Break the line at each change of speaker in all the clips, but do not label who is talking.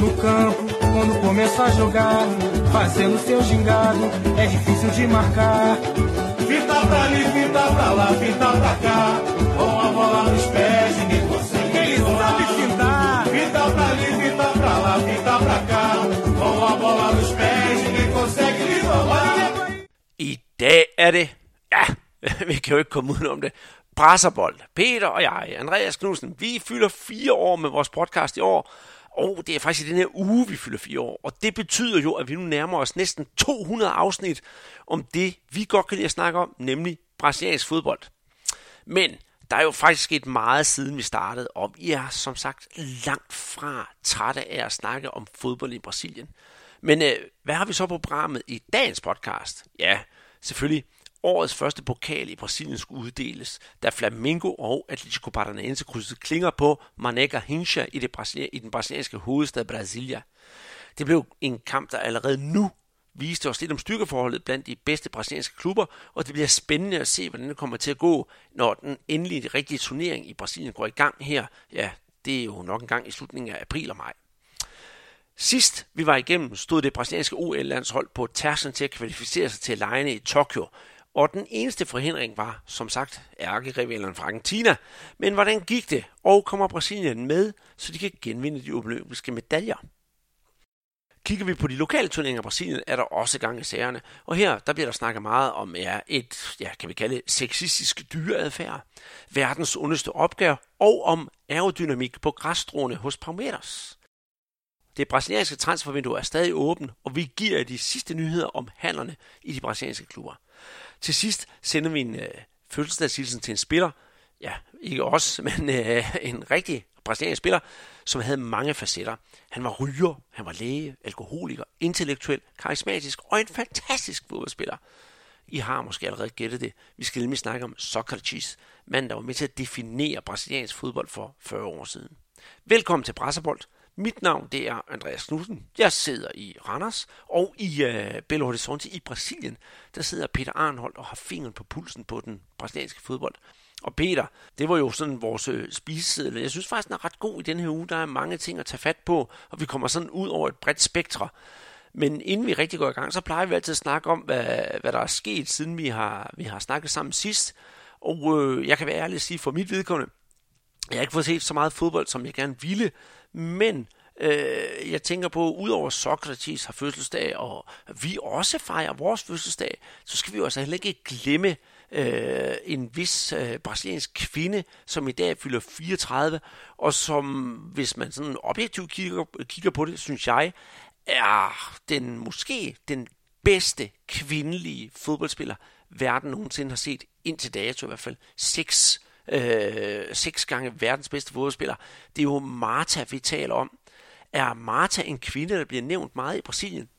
No campo, quando começa a jogar, fazendo seu gingado, é difícil de marcar. Fita pra ali, fita pra lá, fita pra cá, com a bola nos pés, ninguém consegue. Ele sabe fintar. Fita pra ali, fita pra lá, fita pra cá, com a bola nos pés, ninguém consegue lhe roubar.
I dag er det, ja, vi kan jo ikke komme udenom det, Brasserbold. Peter og jeg, Andreas Knudsen, vi fylder fire år med vores podcast i år, og det er faktisk i den her uge, vi fylder fire år. Og det betyder jo, at vi nu nærmer os næsten 200 afsnit om det, vi godt kan lide at snakke om, nemlig brasiliansk fodbold. Men der er jo faktisk sket meget siden vi startede, og vi er som sagt langt fra trætte af at snakke om fodbold i Brasilien. Men øh, hvad har vi så på programmet i dagens podcast? Ja, selvfølgelig årets første pokal i Brasilien skulle uddeles, da Flamengo og Atletico Paranaense krydsede klinger på Maneca Hincha i, det Brasilia, i den brasilianske hovedstad Brasilia. Det blev en kamp, der allerede nu viste os lidt om styrkeforholdet blandt de bedste brasilianske klubber, og det bliver spændende at se, hvordan det kommer til at gå, når den endelige rigtige turnering i Brasilien går i gang her. Ja, det er jo nok en gang i slutningen af april og maj. Sidst vi var igennem, stod det brasilianske OL-landshold på tærsen til at kvalificere sig til lejene i Tokyo, og den eneste forhindring var, som sagt, ærkerivalen fra Argentina. Men hvordan gik det, og kommer Brasilien med, så de kan genvinde de olympiske medaljer? Kigger vi på de lokale turneringer i Brasilien, er der også gang i sagerne. Og her der bliver der snakket meget om ja, et, ja, kan vi kalde det, sexistisk dyreadfærd, verdens underste opgave og om aerodynamik på græsstråene hos Palmeiras. Det brasilianske transfervindue er stadig åbent, og vi giver de sidste nyheder om handlerne i de brasilianske klubber. Til sidst sender vi en øh, fødselsdagshilsen til en spiller, ja, ikke os, men øh, en rigtig brasiliansk spiller, som havde mange facetter. Han var ryger, han var læge, alkoholiker, intellektuel, karismatisk og en fantastisk fodboldspiller. I har måske allerede gættet det. Vi skal nemlig snakke om Socrates, manden der var med til at definere brasiliansk fodbold for 40 år siden. Velkommen til Brasserbold. Mit navn det er Andreas Knudsen. Jeg sidder i Randers og i øh, Belo Horizonte i Brasilien. Der sidder Peter Arnholdt og har fingeren på pulsen på den brasilianske fodbold. Og Peter, det var jo sådan vores øh, spiseseddel. Jeg synes faktisk, den er ret god i den her uge. Der er mange ting at tage fat på, og vi kommer sådan ud over et bredt spektre. Men inden vi rigtig går i gang, så plejer vi altid at snakke om, hvad, hvad der er sket, siden vi har, vi har snakket sammen sidst. Og øh, jeg kan være ærlig at sige, for mit vedkommende, jeg har ikke fået set så meget fodbold, som jeg gerne ville, men øh, jeg tænker på, udover Sokrates har fødselsdag, og vi også fejrer vores fødselsdag, så skal vi jo altså heller ikke glemme øh, en vis øh, brasiliansk kvinde, som i dag fylder 34, og som, hvis man sådan objektivt kigger, kigger på det, synes jeg, er den måske den bedste kvindelige fodboldspiller, verden nogensinde har set indtil dato i hvert fald. Seks øh, seks gange verdens bedste fodboldspiller. Det er jo Marta, vi taler om. Er Marta en kvinde, der bliver nævnt meget i Brasilien?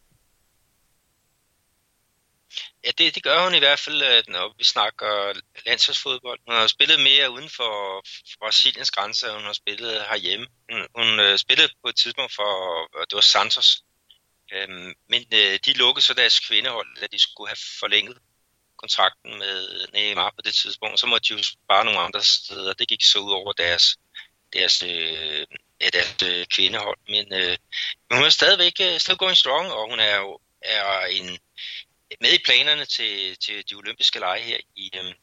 Ja, det, det gør hun i hvert fald, øh, når vi snakker landsholdsfodbold. Hun har spillet mere uden for Brasiliens grænser, hun har spillet herhjemme. Hun, hun øh, spillede på et tidspunkt for, det var Santos, øhm, men øh, de lukkede så deres kvindehold, da de skulle have forlænget kontrakten med Neymar på det tidspunkt, så måtte de jo spare nogle andre steder. Det gik så ud over deres, deres, øh, ja, deres øh, kvindehold. Men, øh, men hun er stadigvæk øh, still going strong, og hun er jo er en, med i planerne til, til de olympiske lege her i, øh,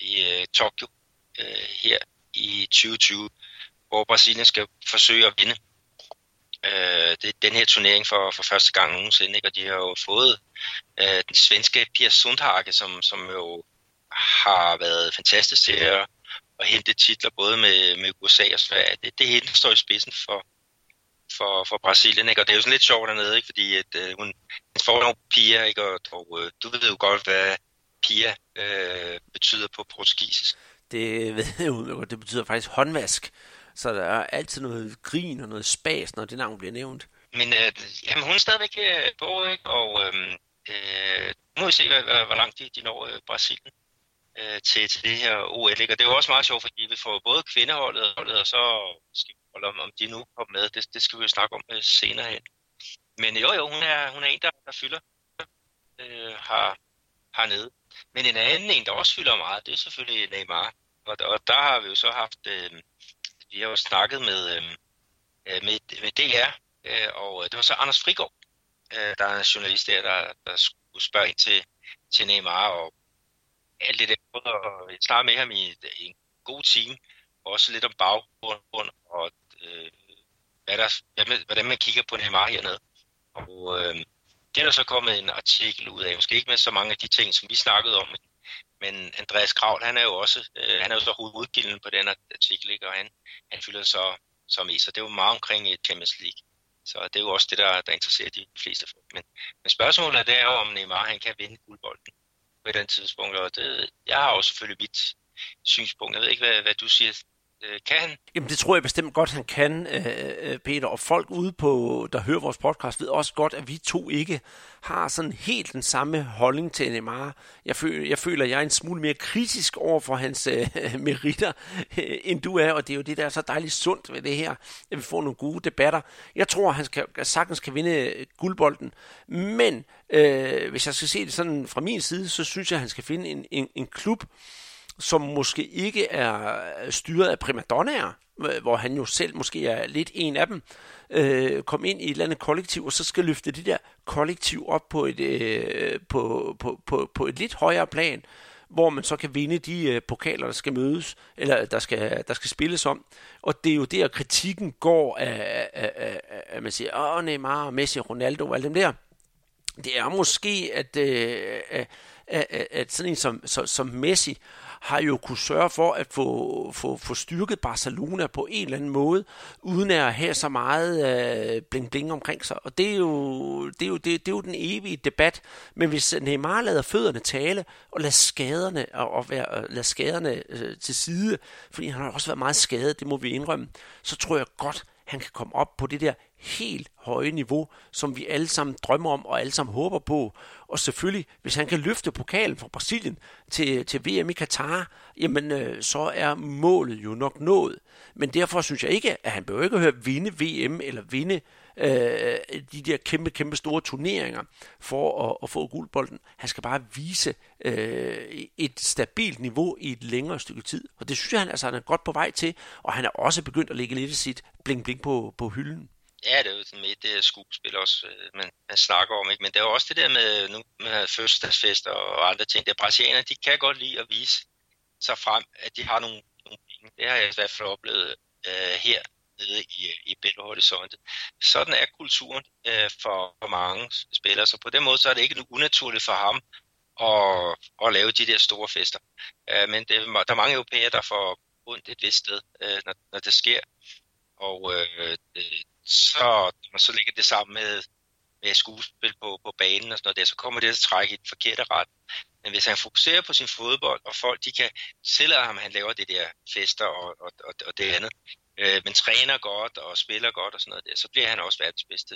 i øh, Tokyo øh, her i 2020, hvor Brasilien skal forsøge at vinde øh, det, den her turnering for, for første gang nogensinde, ikke? og de har jo fået øh, den svenske Pia Sundhage, som, som jo har været fantastisk til at, at hente titler både med, med USA og Sverige. Det, det hende, står i spidsen for, for, for Brasilien, ikke? og det er jo sådan lidt sjovt dernede, ikke? fordi at, øh, hun, får nogle Pia, ikke? og, og øh, du ved jo godt, hvad Pia øh, betyder på portugisisk.
Det ved jeg det betyder faktisk håndvask. Så der er altid noget grin og noget spas, når det navn bliver nævnt.
Men øh, jamen, hun er stadigvæk øh, på, ikke? og øh, øh, nu må vi se, hvor, hvor langt de, de når øh, Brasilien øh, til, til det her OL. Ikke? Og det er jo også meget sjovt, fordi vi får både kvindeholdet og holdet, og så skal vi holde om, om de nu kommer med. Det, det skal vi jo snakke om øh, senere hen. Men jo, jo, hun er, hun er en, der, der fylder øh, her, hernede. Men en anden en, der også fylder meget, det er selvfølgelig Neymar. Og, og der har vi jo så haft... Øh, vi har jo snakket med, øh, øh med, med DR Øh, og øh, det var så Anders Frigård, øh, der er en journalist der, der, der skulle spørge ind til, til Neymar, og alt det der. Og jeg snakkede med ham i, i en god time, også lidt om baggrund, og øh, hvad der, hvordan man kigger på Neymar hernede. Og øh, det er der så kommet en artikel ud af, måske ikke med så mange af de ting, som vi snakkede om, men Andreas Kravl, han er jo også, øh, han er jo så hovedkilden på den artikel, ikke? og han, han fylder så, så med, så det var meget omkring øh, Champions League. Så det er jo også det, der, der interesserer de fleste folk. Men, men spørgsmålet er, jo, om Neymar han kan vinde guldbolden på den tidspunkt. Og det, jeg har jo selvfølgelig mit synspunkt. Jeg ved ikke, hvad, hvad du siger øh, kan han?
Jamen det tror jeg bestemt godt, han kan, øh, øh, Peter. Og folk ude på, der hører vores podcast, ved også godt, at vi to ikke har sådan helt den samme holdning til Neymar. Jeg føler, jeg føler, jeg er en smule mere kritisk over for hans øh, meritter, øh, end du er. Og det er jo det, der er så dejligt sundt ved det her, at vi får nogle gode debatter. Jeg tror, han skal, sagtens kan vinde øh, guldbolden. Men øh, hvis jeg skal se det sådan fra min side, så synes jeg, at han skal finde en, en, en klub, som måske ikke er styret af primadonnaer, øh, hvor han jo selv måske er lidt en af dem, øh, kom ind i et eller andet kollektiv, og så skal løfte det der kollektiv op på et, øh, på, på, på, på et lidt højere plan, hvor man så kan vinde de øh, pokaler, der skal mødes, eller der skal, der skal spilles om. Og det er jo der, kritikken går af, af, af, af at man siger, åh, Neymar, Messi, Ronaldo og alle dem der. Det er måske, at, øh, at, at, at sådan en som, som, som Messi har jo kunne sørge for at få, få, få styrket Barcelona på en eller anden måde, uden at have så meget øh, bling-bling omkring sig. Og det er, jo, det, er jo, det, det er jo den evige debat. Men hvis Neymar lader fødderne tale, og lader skaderne, og, og være, lader skaderne øh, til side, fordi han har også været meget skadet, det må vi indrømme, så tror jeg godt, han kan komme op på det der helt høje niveau, som vi alle sammen drømmer om og alle sammen håber på. Og selvfølgelig, hvis han kan løfte pokalen fra Brasilien til, til VM i Katar, jamen øh, så er målet jo nok nået. Men derfor synes jeg ikke, at han behøver ikke at høre vinde VM eller vinde øh, de der kæmpe, kæmpe store turneringer for at, at få guldbolden. Han skal bare vise øh, et stabilt niveau i et længere stykke tid. Og det synes jeg, han, altså, han er godt på vej til, og han er også begyndt at lægge lidt af sit bling-bling på, på hylden.
Ja, det er jo sådan med det skuespil også, øh, man, man snakker om. Ikke? Men det er jo også det der med, nu, med fødselsdagsfester og andre ting. Det er de kan godt lide at vise sig frem, at de har nogle, nogle penge. Det har jeg i hvert fald oplevet øh, her nede i, i Belo Horizonte. Sådan er kulturen øh, for, for mange spillere, så på den måde så er det ikke unaturligt for ham at, at lave de der store fester. Øh, men det, der er mange europæere, der får ondt et vist sted, øh, når, når det sker. Og øh, det, så, man så ligger det sammen med, med skuespil på, på banen og sådan noget der, så kommer det til at trække i den forkerte ret. Men hvis han fokuserer på sin fodbold, og folk de kan tillade ham, at han laver det der fester og, og, og, og det andet, øh, men træner godt og spiller godt og sådan noget der, så bliver han også verdens bedste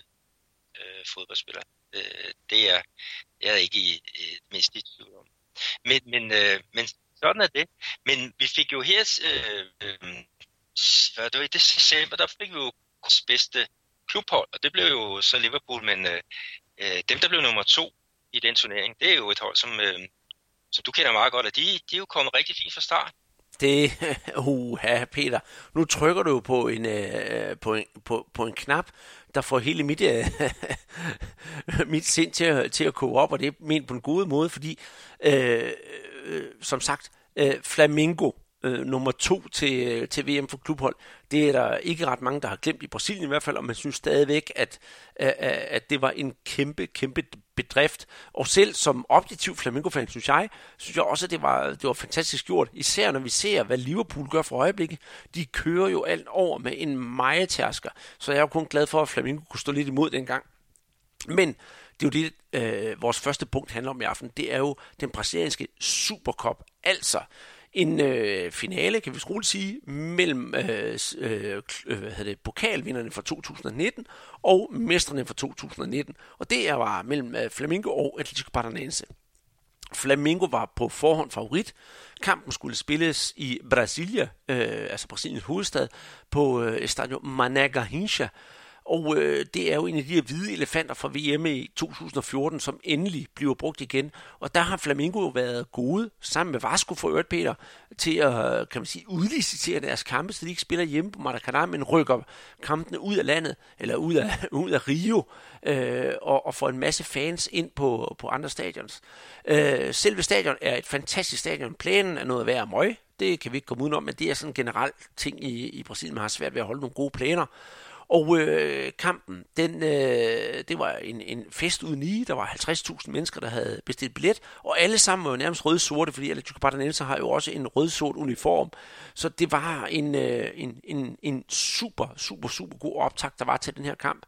øh, fodboldspiller. Øh, det er jeg er ikke i, øh, mindst i tvivl om. Men, men, øh, men sådan er det. Men vi fik jo her, øh, øh, hvad det var i december, der fik vi jo bedste klubhold, og det blev jo så Liverpool, men øh, øh, dem, der blev nummer to i den turnering, det er jo et hold, som, øh, som du kender meget godt, og de, de er jo kommet rigtig fint fra start.
Det, uha, Peter, nu trykker du på en, øh, på, en, på, på en knap, der får hele mit, øh, mit sind til at, til at koge op, og det er ment på en god måde, fordi, øh, øh, som sagt, øh, Flamingo, øh, nummer to til, øh, til VM for klubhold. Det er der ikke ret mange, der har glemt i Brasilien i hvert fald, og man synes stadigvæk, at, at, at det var en kæmpe, kæmpe bedrift. Og selv som objektiv Flamingo-fan, synes jeg, synes jeg også, at det var, det var fantastisk gjort. Især når vi ser, hvad Liverpool gør for øjeblikket. De kører jo alt over med en majetærsker. Så jeg er jo kun glad for, at Flamingo kunne stå lidt imod dengang. Men det er jo det, øh, vores første punkt handler om i aften. Det er jo den brasilianske Supercup. Altså en øh, finale, kan vi roligt sige, mellem øh, øh, øh, hvad det, pokalvinderne fra 2019 og mestrene fra 2019. Og det er var mellem øh, Flamengo og Atletico Paranaense. Flamengo var på forhånd favorit. Kampen skulle spilles i Brasilia, øh, altså Brasiliens hovedstad, på øh, Estadio Mané og øh, det er jo en af de her hvide elefanter fra VM i 2014, som endelig bliver brugt igen. Og der har Flamingo jo været gode, sammen med Vasco for øvrigt, Peter, til at øh, kan man sige, udlicitere deres kampe, så de ikke spiller hjemme på Maracanã, men rykker kampene ud af landet, eller ud af, ud af Rio, øh, og, og får en masse fans ind på, på andre stadions. Øh, selve stadion er et fantastisk stadion. Planen er noget værd at møg. Det kan vi ikke komme udenom, men det er sådan en generel ting i, i Brasilien. Man har svært ved at holde nogle gode planer. Og øh, kampen, den, øh, det var en, en fest uden i. Der var 50.000 mennesker, der havde bestilt billet, og alle sammen var jo nærmest røde-sorte, fordi Atletico Paranaense har jo også en rød-sort uniform. Så det var en, øh, en, en, en super, super, super god optakt, der var til den her kamp.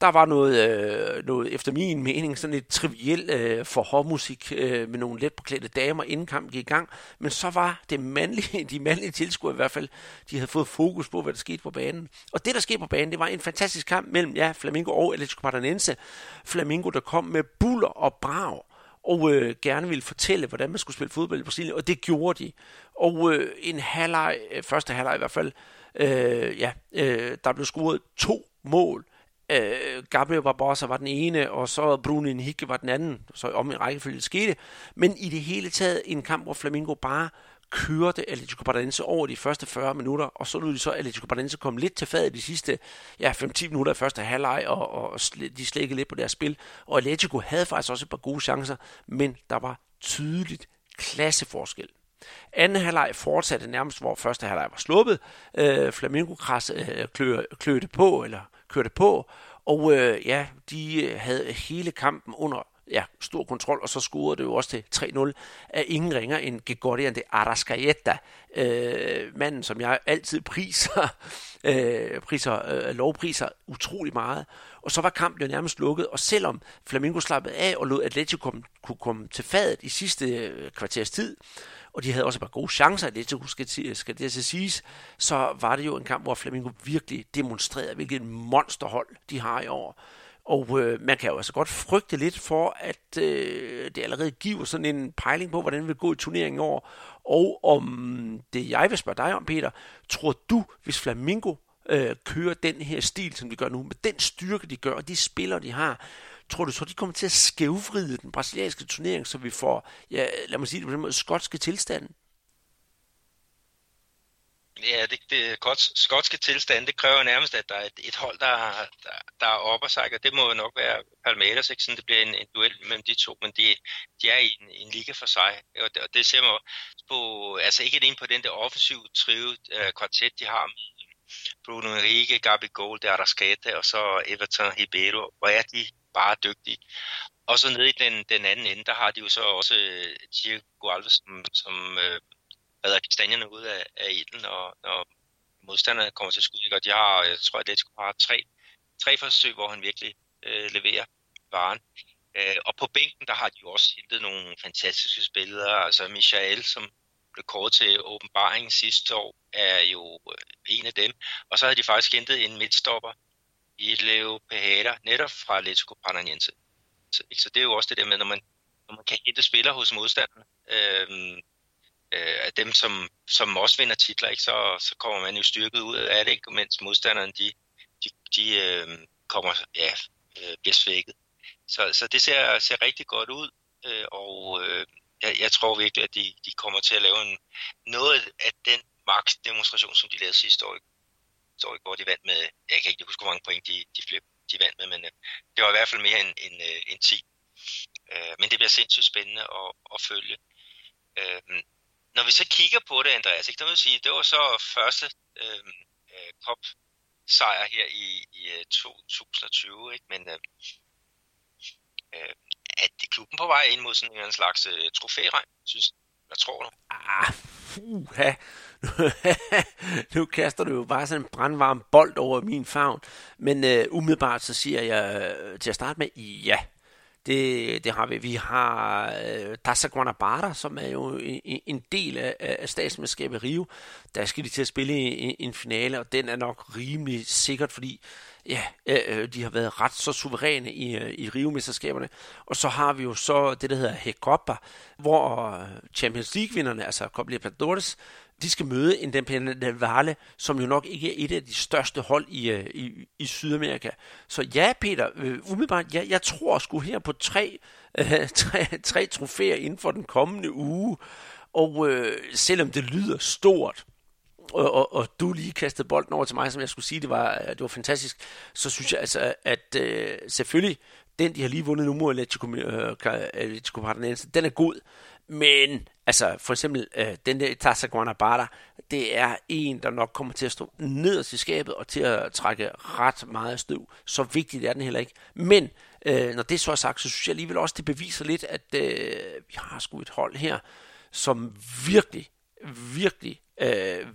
Der var noget, øh, noget efter min mening, sådan et trivielt øh, forhårmusik øh, med nogle let påklædte damer, inden kampen gik i gang. Men så var det mandlige, de mandlige tilskuere i hvert fald, de havde fået fokus på, hvad der skete på banen. Og det, der skete på banen, det var en fantastisk kamp mellem ja, Flamingo og Atletico Paranaense. Flamingo, der kom med buller og brag og øh, gerne ville fortælle, hvordan man skulle spille fodbold i Brasilien, og det gjorde de. Og øh, en halvleg, øh, første halvleg i hvert fald, øh, ja, øh, der blev scoret to mål øh, Gabriel Barbosa var den ene, og så Bruno Henrique var den anden, så om en rækkefølge skete. Men i det hele taget en kamp, hvor Flamingo bare kørte Atletico Paranaense over de første 40 minutter, og så lod de så Atletico Paranaense komme lidt til fadet de sidste ja, 5-10 minutter af første halvleg, og, og de slækkede lidt på deres spil. Og Atletico havde faktisk også et par gode chancer, men der var tydeligt klasseforskel. Anden halvleg fortsatte nærmest, hvor første halvleg var sluppet. Øh, Flamingo kras, øh, klø, klø på, eller kørte på, og øh, ja, de øh, havde hele kampen under ja, stor kontrol, og så scorede det jo også til 3-0 af ingen ringer end Gregorian de Arrascaeta, øh, manden, som jeg altid priser, øh, priser øh, lovpriser utrolig meget. Og så var kampen jo nærmest lukket, og selvom Flamingo slappede af og lod Atletico kunne komme til fadet i sidste øh, kvarters tid, og de havde også et par gode chancer, det skal, skal det til siges, så var det jo en kamp, hvor Flamingo virkelig demonstrerede, hvilket monsterhold de har i år. Og øh, man kan jo altså godt frygte lidt for, at øh, det allerede giver sådan en pejling på, hvordan det vil gå i turneringen i år. Og om det, jeg vil spørge dig om, Peter, tror du, hvis Flamingo øh, kører den her stil, som de gør nu, med den styrke, de gør, og de spillere, de har, tror du så, de kommer til at skævvride den brasilianske turnering, så vi får, ja, lad mig sige det på den måde, skotske tilstanden?
Ja, det, det godt, skotske tilstand, det kræver nærmest, at der er et, et hold, der, der, der er oppe og sig, og det må jo nok være Palmeiras, ikke? Sådan, det bliver en, en duel mellem de to, men de, de er i en, en liga for sig, og det, og det ser man på, altså ikke alene på den der offensive trio uh, kvartet, de har med Bruno Henrique, Gabi Gold, Arrascaeta og så Everton Ribeiro, hvor er de bare dygtige. Og så nede i den, den anden ende, der har de jo så også Thiago Diego Alves, som, som øh, redder kastanjerne ud af, af ilden, og når modstanderne kommer til skud. Og de har, jeg tror, at de har tre, tre forsøg, hvor han virkelig øh, leverer varen. Øh, og på bænken, der har de jo også hentet nogle fantastiske spillere. Altså Michael, som blev kåret til åbenbaringen sidste år, er jo øh, en af dem. Og så har de faktisk hentet en midtstopper i Leo netop fra Atletico Paranaense. Så, ikke? så det er jo også det der med, når man, når man kan hente spillere hos modstanderne, øhm, øh, øh, dem, som, som også vinder titler, ikke, så, så kommer man jo styrket ud af det, ikke, mens modstanderne de, de, de øh, kommer, ja, øh, bliver svækket. Så, så det ser, ser rigtig godt ud, øh, og øh, jeg, jeg tror virkelig, at de, de kommer til at lave en, noget af den magtdemonstration, som de lavede sidste år, sidste år, går, de vandt med, jeg kan ikke huske, hvor mange point de, de, flip, de vandt med, men øh, det var i hvert fald mere end, end, øh, end 10. Øh, men det bliver sindssygt spændende at, at følge. Øh, når vi så kigger på det, Andreas, ikke, der vil sige, det var så første øhm, øh, øh pop sejr her i, i øh, 2020, ikke? men øh, øh, er det klubben på vej ind mod sådan en slags øh, trofæregn, synes Hvad tror du?
Ah, uha. nu kaster du jo bare sådan en brandvarm bold over min favn. Men øh, umiddelbart så siger jeg øh, til at starte med, ja, det, det har vi. Vi har øh, Tassa Guanabara, som er jo en, en del af, af statsmesterskabet Rio. Der skal de til at spille en, en finale, og den er nok rimelig sikkert, fordi ja, øh, øh, de har været ret så suveræne i, øh, i Rio-mesterskaberne. Og så har vi jo så det, der hedder Hecopa, hvor øh, Champions League-vinderne, altså Copa Libertadores, de skal møde Independiente den Valle, som jo nok ikke er et af de største hold i, øh, i, i Sydamerika. Så ja, Peter, øh, umiddelbart, ja, jeg tror sgu her på tre, øh, tre, tre trofæer inden for den kommende uge. Og øh, selvom det lyder stort, og, og, og du lige kastede bolden over til mig, som jeg skulle sige, det var, øh, det var fantastisk, så synes jeg altså, at øh, selvfølgelig, den de har lige vundet nu mod Atletico, øh, Atletico Paranaense, den er god, men altså for eksempel øh, den der Tassa Guanabara, det er en, der nok kommer til at stå nederst i skabet og til at trække ret meget støv. Så vigtigt er den heller ikke. Men øh, når det så er sagt, så synes jeg alligevel også, det beviser lidt, at øh, vi har sgu et hold her, som virkelig, virkelig øh,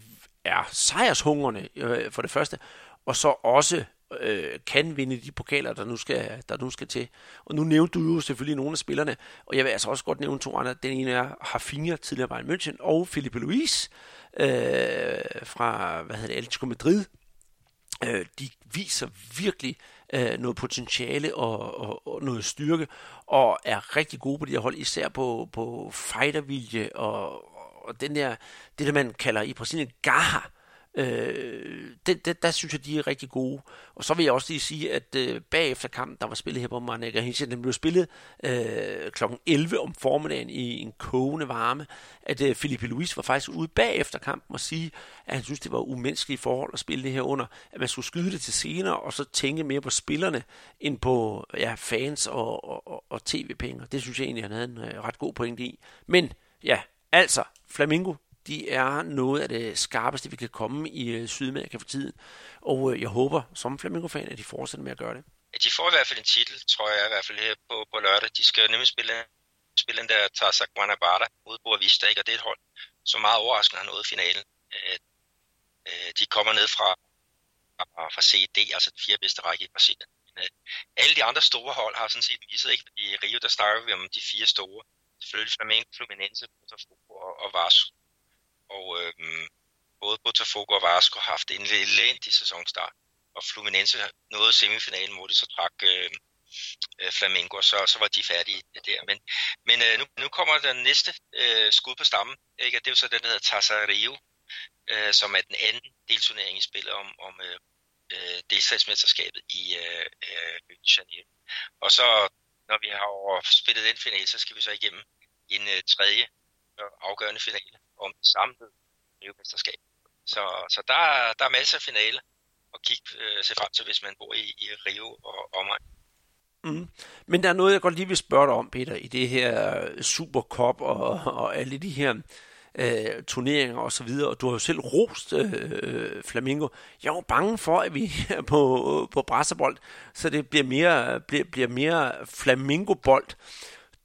er sejrshungerne øh, for det første, og så også øh, kan vinde de pokaler, der nu, skal, der nu skal til. Og nu nævnte du jo selvfølgelig nogle af spillerne, og jeg vil altså også godt nævne to andre. Den ene er Hafinha, tidligere Bayern München, og Felipe Luis øh, fra, hvad hedder det, Atletico Madrid. Øh, de viser virkelig øh, noget potentiale og, og, og noget styrke, og er rigtig gode på de her hold, især på, på fightervilje og, og den der, det der man kalder i Brasilien gaha, Øh, det, det, der synes jeg, de er rigtig gode. Og så vil jeg også lige sige, at øh, bagefter kampen, der var spillet her på Marnækker Hinsien, den blev spillet øh, kl. 11 om formiddagen i en kogende varme, at øh, Philippe Luis var faktisk ude bagefter kampen og sige, at han synes, det var umenneskelige forhold at spille det her under, at man skulle skyde det til senere, og så tænke mere på spillerne, end på ja, fans og, og, og, og tv-penge. Det synes jeg egentlig, han havde en øh, ret god pointe i. Men ja, altså, Flamingo de er noget af det skarpeste, vi kan komme i øh, Sydamerika for tiden. Og øh, jeg håber, som Flamingo-fan, at de fortsætter med at gøre det.
De får i hvert fald en titel, tror jeg i hvert fald her på, på lørdag. De skal nemlig spille, spille den der Tarzak Guanabara mod Boavista, ikke? og det er et hold, som meget overraskende har nået finalen. Øh, de kommer ned fra, fra CD, altså den fire bedste række i Brasilien. alle de andre store hold har sådan set misset, ikke? I Rio, der snakker vi om de fire store. Selvfølgelig Flamengo, Fluminense, Botafogo og, og Vasco. Og øh, både Botafogo og Vasco har haft en elendig sæsonstart. Og Fluminense nåede semifinalen, hvor de så trak øhm, øh, Flamengo, så, så var de færdige der. Men, men øh, nu, nu kommer den næste øh, skud på stammen. Ikke? Det er jo så den, der hedder Tassa Rio, øh, som er den anden delturnering i spillet om, om øh, øh delstatsmesterskabet i øh, øh, Janeiro. Og så, når vi har spillet den finale, så skal vi så igennem en øh, tredje øh, afgørende finale om samlet Rio-mesterskab. Så, så der, der er masser af finale at kigge øh, se frem til, hvis man bor i, i Rio og omegn.
Mm. Men der er noget, jeg godt lige vil spørge dig om, Peter, i det her Supercop og, og alle de her øh, turneringer og så videre, og du har jo selv rost øh, øh, Flamingo. Jeg er jo bange for, at vi er på, på brasserbold, så det bliver mere, bliver, bliver mere Flamingo-bold.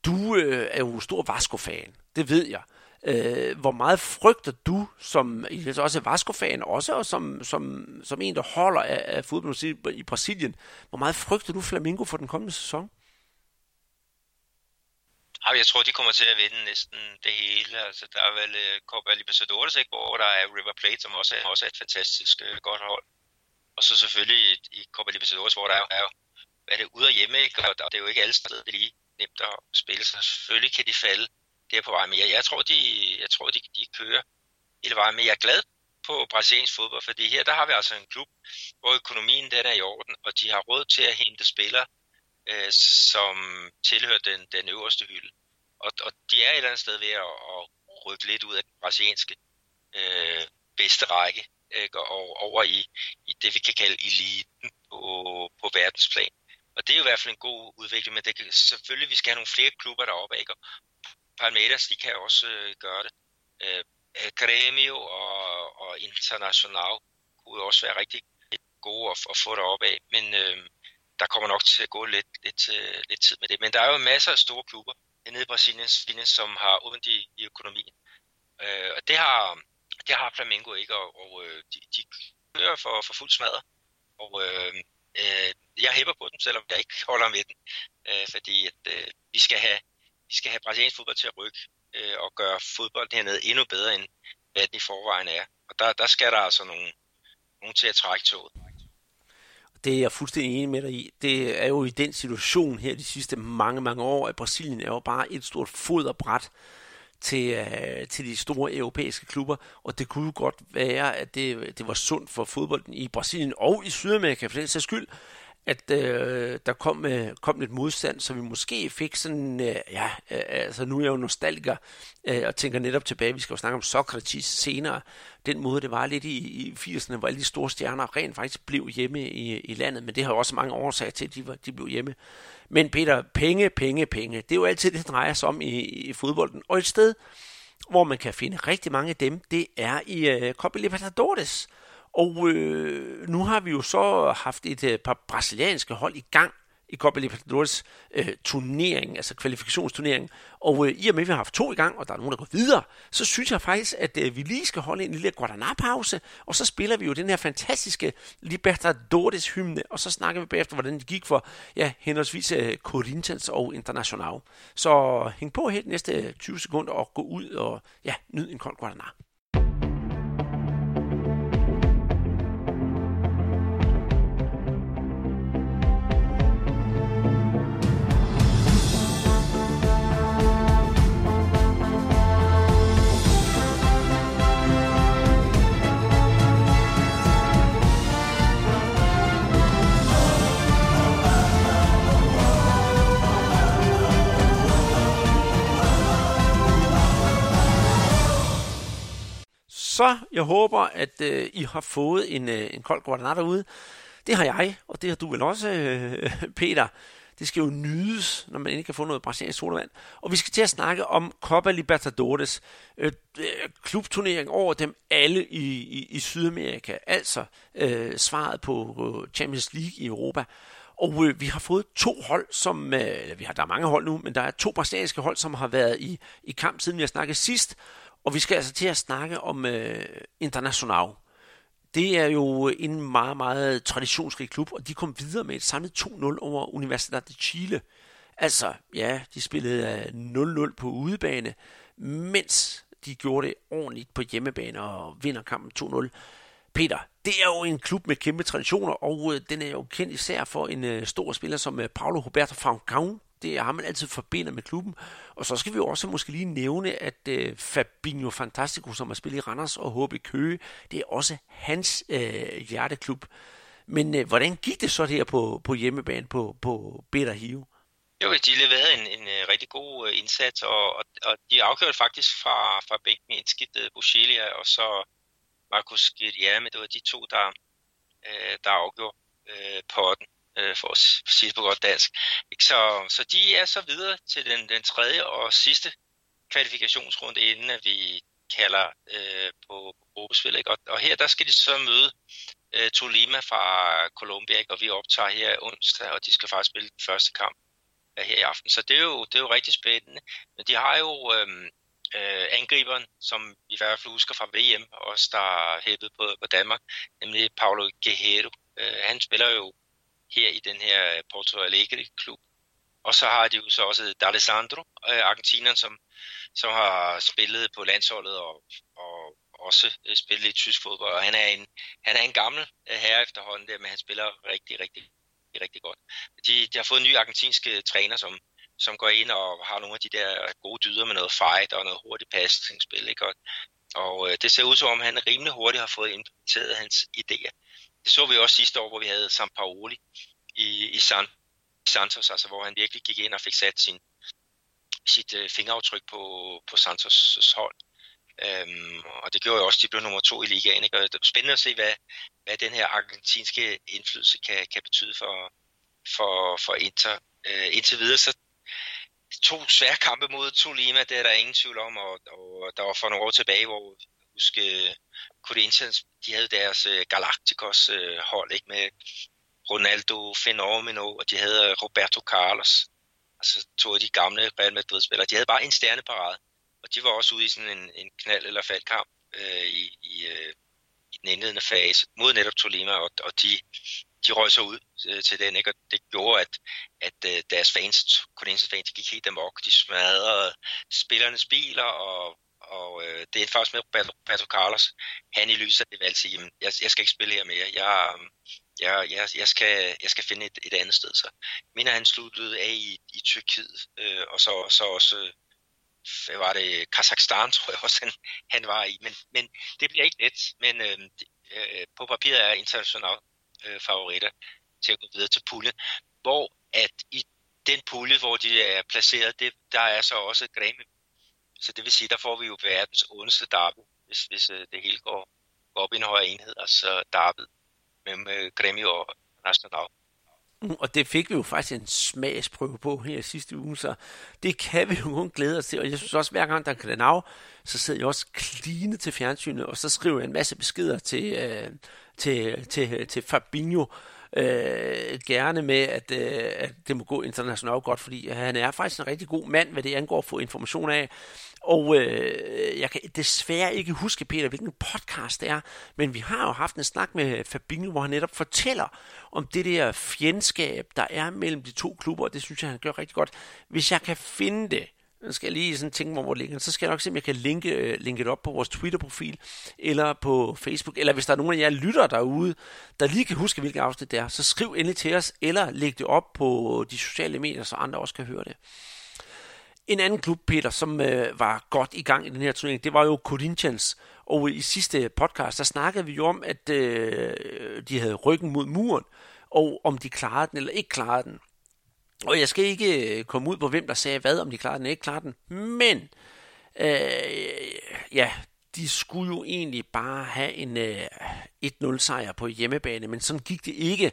Du øh, er jo stor Vasco-fan, det ved jeg. Øh, hvor meget frygter du, som også er Vasco-fan, også og som, som, som en, der holder af, af fodbold i Brasilien, hvor meget frygter du Flamengo for den kommende sæson?
Jeg tror, de kommer til at vinde næsten det hele. Altså, der er vel øh, Copa Libertadores, ikke, hvor der er River Plate, som også er, også er et fantastisk øh, godt hold. Og så selvfølgelig i, i Copa Libertadores, hvor der er, er, er det ude og hjemme, ikke? og det er jo ikke alle steder det er lige nemt at spille, så selvfølgelig kan de falde det er på vej. Men jeg, jeg tror, de, jeg tror de, de kører hele vejen. Men jeg er glad på brasiliansk fodbold, fordi her der har vi altså en klub, hvor økonomien den er i orden, og de har råd til at hente spillere, øh, som tilhører den, den øverste hylde. Og, og de er et eller andet sted ved at, at rykke lidt ud af den brasilianske øh, bedste række ikke? og over i, i det, vi kan kalde eliten på, på verdensplan. Og det er jo i hvert fald en god udvikling, men det kan, selvfølgelig, vi skal have nogle flere klubber deroppe, ikke? Palmeiras, de kan også øh, gøre det. Øh, øh Grêmio og, og International kunne også være rigtig gode at, at få det op af, men øh, der kommer nok til at gå lidt, lidt, øh, lidt tid med det. Men der er jo masser af store klubber nede i Brasilien, som har ondt i, i økonomien. Øh, og det har, det har Flamengo ikke, og, og øh, de, de kører for, for fuld smadret. Og øh, øh, jeg hæber på dem, selvom jeg ikke holder med den, øh, fordi at, øh, vi skal have vi skal have brasiliansk fodbold til at rykke øh, og gøre fodbold hernede endnu bedre, end hvad den i forvejen er. Og der, der skal der altså nogle, nogen til at trække toget.
Det er jeg fuldstændig enig med dig i. Det er jo i den situation her de sidste mange, mange år, at Brasilien er jo bare et stort foderbræt til, øh, til de store europæiske klubber, og det kunne jo godt være, at det, det var sundt for fodbolden i Brasilien og i Sydamerika for den sags skyld, at øh, der kom, øh, kom lidt modstand, så vi måske fik sådan, øh, ja, øh, altså nu er jeg jo nostalgiker, øh, og tænker netop tilbage, vi skal jo snakke om Sokrates senere, den måde det var lidt i, i 80'erne, hvor alle de store stjerner rent faktisk blev hjemme i, i landet, men det har jo også mange årsager til, at de, var, de blev hjemme. Men Peter, penge, penge, penge, det er jo altid det, det drejer sig om i, i fodbolden, og et sted, hvor man kan finde rigtig mange af dem, det er i øh, Copa Libertadores, og øh, nu har vi jo så haft et øh, par brasilianske hold i gang i Copa Libertadores øh, turnering, altså kvalifikationsturnering. Og øh, i og med, at vi har haft to i gang, og der er nogen, der går videre, så synes jeg faktisk, at øh, vi lige skal holde en lille Guadalajara-pause, og så spiller vi jo den her fantastiske Libertadores-hymne, og så snakker vi bagefter, hvordan det gik for ja, henholdsvis øh, Corinthians og International. Så hæng på her de næste øh, 20 sekunder og gå ud og ja, nyd en kold Guadalajara. Så jeg håber, at øh, I har fået en, øh, en kold guadana derude. Det har jeg, og det har du vel også, øh, Peter. Det skal jo nydes, når man ikke kan få noget brasiliansk sodavand. Og vi skal til at snakke om Copa Libertadores, øh, øh, klubturnering over dem alle i, i, i Sydamerika. Altså øh, svaret på øh, Champions League i Europa. Og øh, vi har fået to hold, som, øh, vi har, der er mange hold nu, men der er to brasilianske hold, som har været i, i kamp siden vi har snakket sidst. Og vi skal altså til at snakke om øh, International. Det er jo en meget, meget traditionsrig klub, og de kom videre med et samlet 2-0 over Universidad de Chile. Altså, ja, de spillede øh, 0-0 på udebane, mens de gjorde det ordentligt på hjemmebane og vinder kampen 2-0. Peter, det er jo en klub med kæmpe traditioner, og øh, den er jo kendt især for en øh, stor spiller som Paulo Roberto Falcao, det har man altid forbinder med klubben. Og så skal vi også måske lige nævne, at øh, Fabinho Fantastico, som har spillet i Randers og HB Køge, det er også hans øh, hjerteklub. Men øh, hvordan gik det så der på, på hjemmebane på, på Better Hive?
Jo, de leverede en, en, en rigtig god øh, indsats, og, og, og de afgjorde faktisk fra, fra bænken indskiftet øh, Buschelia og så Markus Guilherme. Det var de to, der, uh, der afgjorde uh, potten øh, for at sige på godt dansk. Ikke? Så, så de er så videre til den, den tredje og sidste kvalifikationsrunde, inden at vi kalder øh, på gruppespil. Ikke? Og, og her der skal de så møde øh, Tolima fra Colombia, ikke? og vi optager her onsdag, og de skal faktisk spille den første kamp her i aften. Så det er jo, det er jo rigtig spændende. Men de har jo øh, øh, angriberen, som i hvert fald husker fra VM, også der hæppede på, på Danmark, nemlig Paulo Guerrero. Øh, han spiller jo her i den her øh, Porto Alegre-klub. Og så har de jo så også D'Alessandro, øh, argentineren, som, som har spillet på landsholdet og, og også øh, spillet i tysk fodbold. Og han er en, han er en gammel øh, herre efterhånden der, men han spiller rigtig, rigtig, rigtig godt. De, de har fået en ny argentinske træner, som, som går ind og har nogle af de der gode dyder med noget fight og noget hurtigt passningsspil. Ikke? Og, og det ser ud som om, han rimelig hurtigt har fået implementeret hans idéer. Det så vi også sidste år, hvor vi havde Sam Paoli i, i San, Santos, altså hvor han virkelig gik ind og fik sat sin, sit øh, fingeraftryk på, på Santos' hold. Øhm, og det gjorde jo også, at de blev nummer to i ligaen. Ikke? Og det er spændende at se, hvad, hvad den her argentinske indflydelse kan, kan betyde for, for, for Inter. Øh, indtil videre, så to svære kampe mod Tolima, det er der ingen tvivl om, og, og der var for nogle år tilbage, hvor huske øh, Corinthians, de havde deres øh, Galacticos-hold, øh, ikke med Ronaldo Fenomeno, og de havde øh, Roberto Carlos, altså to af de gamle Real Madrid-spillere. De havde bare en stjerneparade, og de var også ude i sådan en, en knald- eller faldkamp øh, i, i, øh, i den indledende fase mod netop Tolima, og, og de, de røg så ud øh, til den, ikke? og det gjorde, at, at øh, deres fans, Corinthians fans, de gik helt amok. De smadrede spillernes biler og og øh, det er faktisk med Roberto, Roberto Carlos. Han i lyset af det valgte sige, jamen, jeg, jeg skal ikke spille her mere. Jeg, øhm, jeg, jeg, jeg, skal, jeg skal finde et, et andet sted. Så mener, han sluttede af i, i Tyrkiet, øh, og så, så også øh, hvad var det, Kazakhstan, tror jeg også, han, han var i. Men, men det bliver ikke let, men øh, øh, på papiret er international øh, favoritter til at gå videre til puljen, hvor at i den pulje, hvor de er placeret, det, der er så også Græme. Så det vil sige, der får vi jo verdens ondeste derby, hvis, hvis øh, det hele går, går op i en højere enhed, altså derby mellem øh, Grêmio og Nacional.
Mm, og det fik vi jo faktisk en smagsprøve på her sidste uge, så det kan vi jo kun glæde os til. Og jeg synes også, hver gang der er den så sidder jeg også kline til fjernsynet, og så skriver jeg en masse beskeder til, øh, til, til, til Fabinho, øh, gerne med, at, øh, at det må gå internationalt godt, fordi han er faktisk en rigtig god mand, hvad det angår at få information af. Og øh, jeg kan desværre ikke huske, Peter, hvilken podcast det er, men vi har jo haft en snak med Fabinho, hvor han netop fortæller om det der fjendskab, der er mellem de to klubber, og det synes jeg, han gør rigtig godt. Hvis jeg kan finde det, nu skal jeg lige sådan tænke mig, hvor det ligger. Så skal jeg nok se, om jeg kan linke, øh, linke det op på vores Twitter-profil, eller på Facebook, eller hvis der er nogen af jer lytter derude, der lige kan huske, hvilket afsnit det er, så skriv endelig til os, eller læg det op på de sociale medier, så andre også kan høre det. En anden klub, Peter, som øh, var godt i gang i den her turnering, det var jo Corinthians. Og i sidste podcast, der snakkede vi jo om, at øh, de havde ryggen mod muren, og om de klarede den eller ikke klarede den. Og jeg skal ikke øh, komme ud på, hvem der sagde hvad, om de klarede den eller ikke klarede den. Men, øh, ja, de skulle jo egentlig bare have en øh, 1-0 sejr på hjemmebane, men sådan gik det ikke.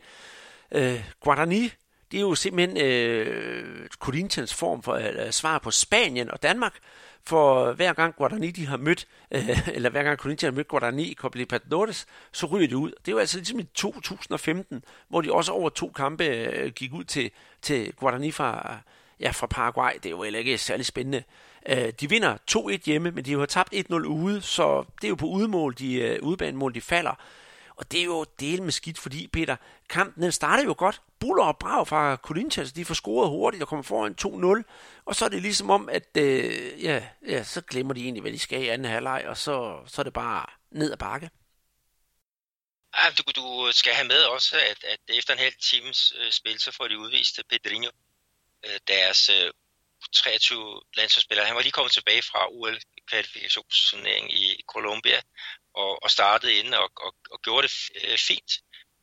Øh, Guadani det er jo simpelthen øh, Corinthians form for øh, svar på Spanien og Danmark, for hver gang Guarani de har mødt, øh, eller hver gang Corinthians har mødt Guarani i Copa Libertadores, så ryger de ud. Det er jo altså ligesom i 2015, hvor de også over to kampe øh, gik ud til, til Guarani fra, ja, fra Paraguay. Det er jo heller ikke særlig spændende. Øh, de vinder 2-1 hjemme, men de har tabt 1-0 ude, så det er jo på udmål, de, øh, udebanemål, de falder. Og det er jo del med skidt, fordi Peter, kampen den starter jo godt. Buller og Brav fra Corinthians, de får scoret hurtigt og kommer foran 2-0. Og så er det ligesom om, at øh, ja, ja, så glemmer de egentlig, hvad de skal i anden halvleg, og så, så er det bare ned ad bakke.
Ja, du, du skal have med også, at, at efter en halv times øh, spil, så får de udvist øh, Pedrinho, øh, deres øh, 23 landsholdsspillere. Han var lige kommet tilbage fra OL-kvalifikationsturneringen i Colombia, og, og startede ind og, og, og gjorde det øh, fint.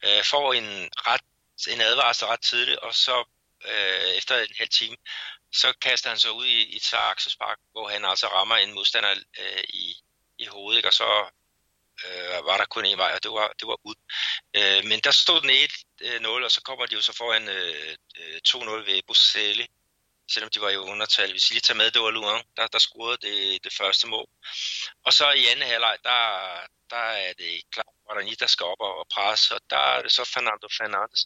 Øh, får en, ret, en advarsel ret tidligt, og så øh, efter en halv time, så kaster han sig ud i, i et aksespark, hvor han altså rammer en modstander øh, i, i hovedet, ikke? og så øh, var der kun en vej, og det var, det var ud. Øh, men der stod den 1-0, øh, og så kommer de jo så foran øh, øh 2-0 ved Buscelli, selvom de var i undertal. Hvis I lige tager med, det var Luan, der, der scorede det, det første mål. Og så i anden halvleg, der, der er det klart, hvordan der skal op og presse, og der er det så Fernando Fernandes,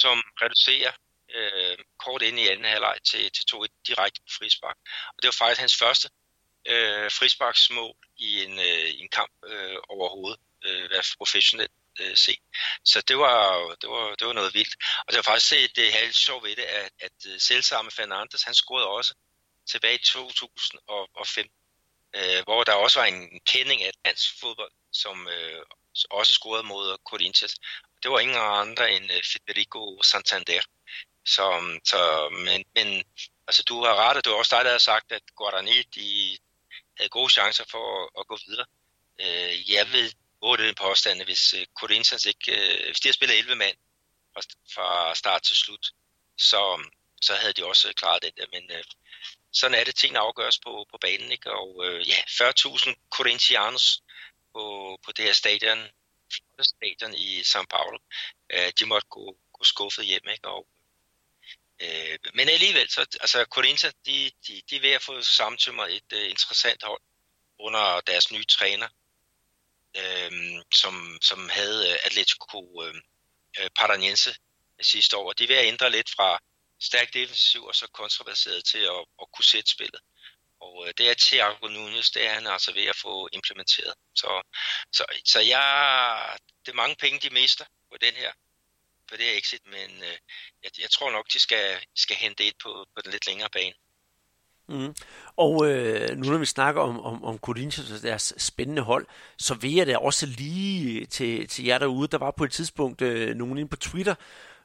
som reducerer øh, kort ind i anden halvleg til, til 2-1 direkte på frispark. Og det var faktisk hans første øh, frisparksmål i en, øh, i en kamp øh, overhovedet, øh, professionel øh, se. Så det var, det, var, det var noget vildt. Og det var faktisk set det halvt sjovt ved det, at, at øh, selv samme Fernandes, han scorede også tilbage i 2005, øh, hvor der også var en kending af dansk fodbold, som øh, også scorede mod Corinthians. Det var ingen andre end øh, Federico Santander. Så, så, men, men altså, du har ret, og det var også dig, der havde sagt, at Guarani de havde gode chancer for at, at gå videre. Øh, jeg vil 8 påstande, hvis øh, Corinthians ikke, øh, hvis de havde spillet 11 mand fra, start til slut, så, så havde de også øh, klaret det. Men sådan er det, tingene afgøres på, på banen, ikke? og ja, 40.000 Corinthians på, på det her stadion, stadion i São Paulo, øh, de måtte gå, gå skuffet hjem, ikke? og Øh, men alligevel, så, altså Corinthians, de, de, de er ved at få samtømret et interessant hold under deres nye træner øh, som, som havde øh, Atletico øhm, øh, Paranaense sidste år. De er ved at ændre lidt fra stærk defensiv og så kontroverseret til at, at kunne sætte spillet. Og øh, det er Thiago Nunes, det er han altså ved at få implementeret. Så, så, så jeg, det er mange penge, de mister på den her, på det her exit, men øh, jeg, jeg tror nok, de skal, skal hente et på, på den lidt længere bane.
Mm. Og øh, nu når vi snakker om, om, om Corinthians og deres spændende hold, så vil jeg da også lige til, til jer derude, der var på et tidspunkt øh, nogen inde på Twitter,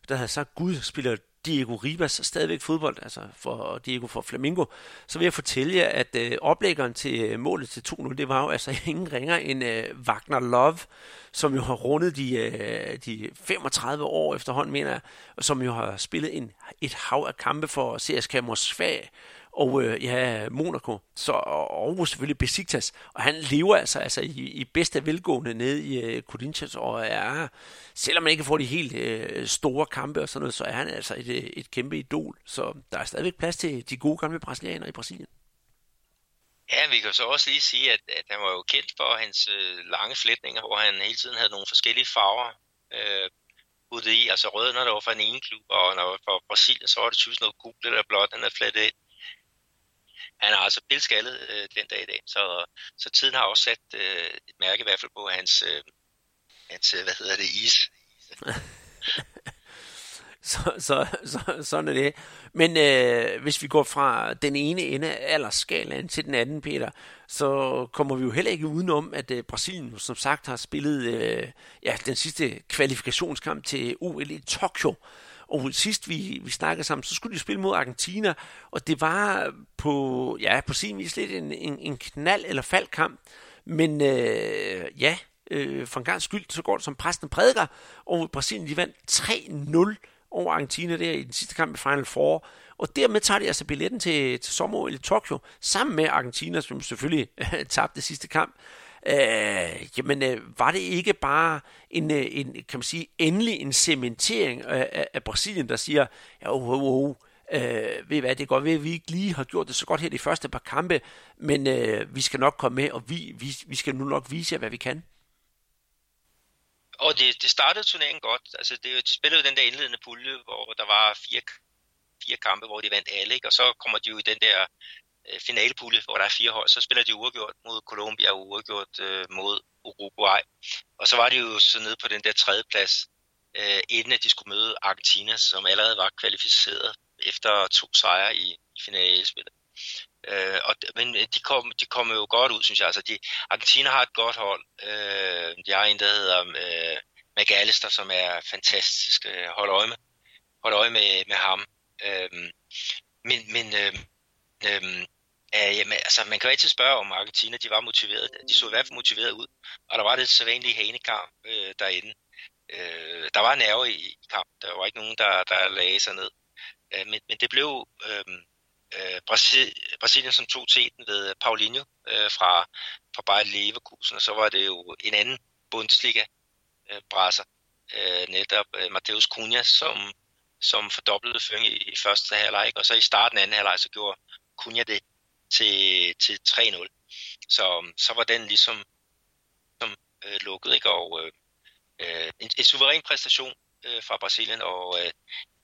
der havde sagt, gud, spiller Diego Ribas stadigvæk fodbold, altså for Diego for Flamingo, så vil jeg fortælle jer, at øh, oplæggeren til øh, målet til 2-0, det var jo altså ingen ringer end øh, Wagner Love, som jo har rundet de, øh, de 35 år efterhånden, mener jeg, og som jo har spillet en, et hav af kampe for CSKA Moskva, og øh, ja, Monaco, så, og selvfølgelig Besiktas. Og han lever altså, altså i, i bedste velgående nede i øh, Corinthians, og er, selvom man ikke får de helt øh, store kampe og sådan noget, så er han altså et, øh, et kæmpe idol. Så der er stadigvæk plads til de gode gamle brasilianere i Brasilien.
Ja, vi kan så også lige sige, at, at han var jo kendt for hans øh, lange flætninger, hvor han hele tiden havde nogle forskellige farver øh, ude i. Altså rød, når det var fra en ene klub, og når det var fra Brasilien, så var det typisk noget gult eller blåt, han havde flettet ind han er altså pilskaldet øh, den dag i dag, så, så tiden har også sat øh, et mærke i hvert fald på hans, øh, hans øh, hvad hedder det, is.
så, så, så, sådan er det. Men øh, hvis vi går fra den ene ende af aldersskalaen til den anden, Peter, så kommer vi jo heller ikke udenom, at øh, Brasilien som sagt har spillet øh, ja, den sidste kvalifikationskamp til OL i Tokyo. Og sidst vi, vi snakkede sammen, så skulle de spille mod Argentina, og det var på, ja, på sin vis lidt en, en, en knald- eller faldkamp. Men øh, ja, øh, for en gang skyld, så går det som præsten prædiker, og Brasilien de vandt 3-0 over Argentina der i den sidste kamp i Final Four. Og dermed tager de altså billetten til, til sommer i Tokyo, sammen med Argentina, som selvfølgelig tabte sidste kamp. Øh, jamen, øh, var det ikke bare en, øh, en, kan man sige, endelig en cementering af, af, af Brasilien, der siger, ja, oh, oh, oh, øh, ved hvad, det går ved, at vi ikke lige har gjort det så godt her de første par kampe, men øh, vi skal nok komme med, og vi, vi, vi skal nu nok vise jer, hvad vi kan.
Og det, det startede turneringen godt. Altså, det, de spillede jo den der indledende pulje, hvor der var fire, fire kampe, hvor de vandt alle, ikke? og så kommer de jo i den der Øh, finalepulje, hvor der er fire hold, så spiller de uafgjort mod Colombia og uafgjort øh, mod Uruguay. Og så var de jo så nede på den der tredje plads, øh, inden at de skulle møde Argentina, som allerede var kvalificeret efter to sejre i, i finalespillet. Øh, og, men øh, de kom, de kom jo godt ud, synes jeg. Altså, de, Argentina har et godt hold. Øh, de har en, der hedder øh, McAllister, som er fantastisk. Øh, hold øje med, hold øje med, med ham. Øh, men men øh, øh, Uh, jamen, altså, man kan jo altid spørge, om Argentina de var motiveret. De så i hvert fald motiveret ud, og der var det sædvanlige hanekamp uh, derinde. Uh, der var nerve i, i kamp. Der var ikke nogen, der, der lagde sig ned. Uh, men, men det blev øhm, uh, uh, Brasil, Brasilien, som tog teten ved Paulinho uh, fra, fra Bayer Leverkusen, og så var det jo en anden Bundesliga-brasser, uh, netop uh, Mateus Cunha, som, som fordoblede føring i, i første halvleg, og så i starten af anden halvleg, så gjorde Cunha det til, til 3-0. Så, så var den ligesom som, øh, lukket, ikke? Og øh, øh, en, en suveræn præstation øh, fra Brasilien, og øh,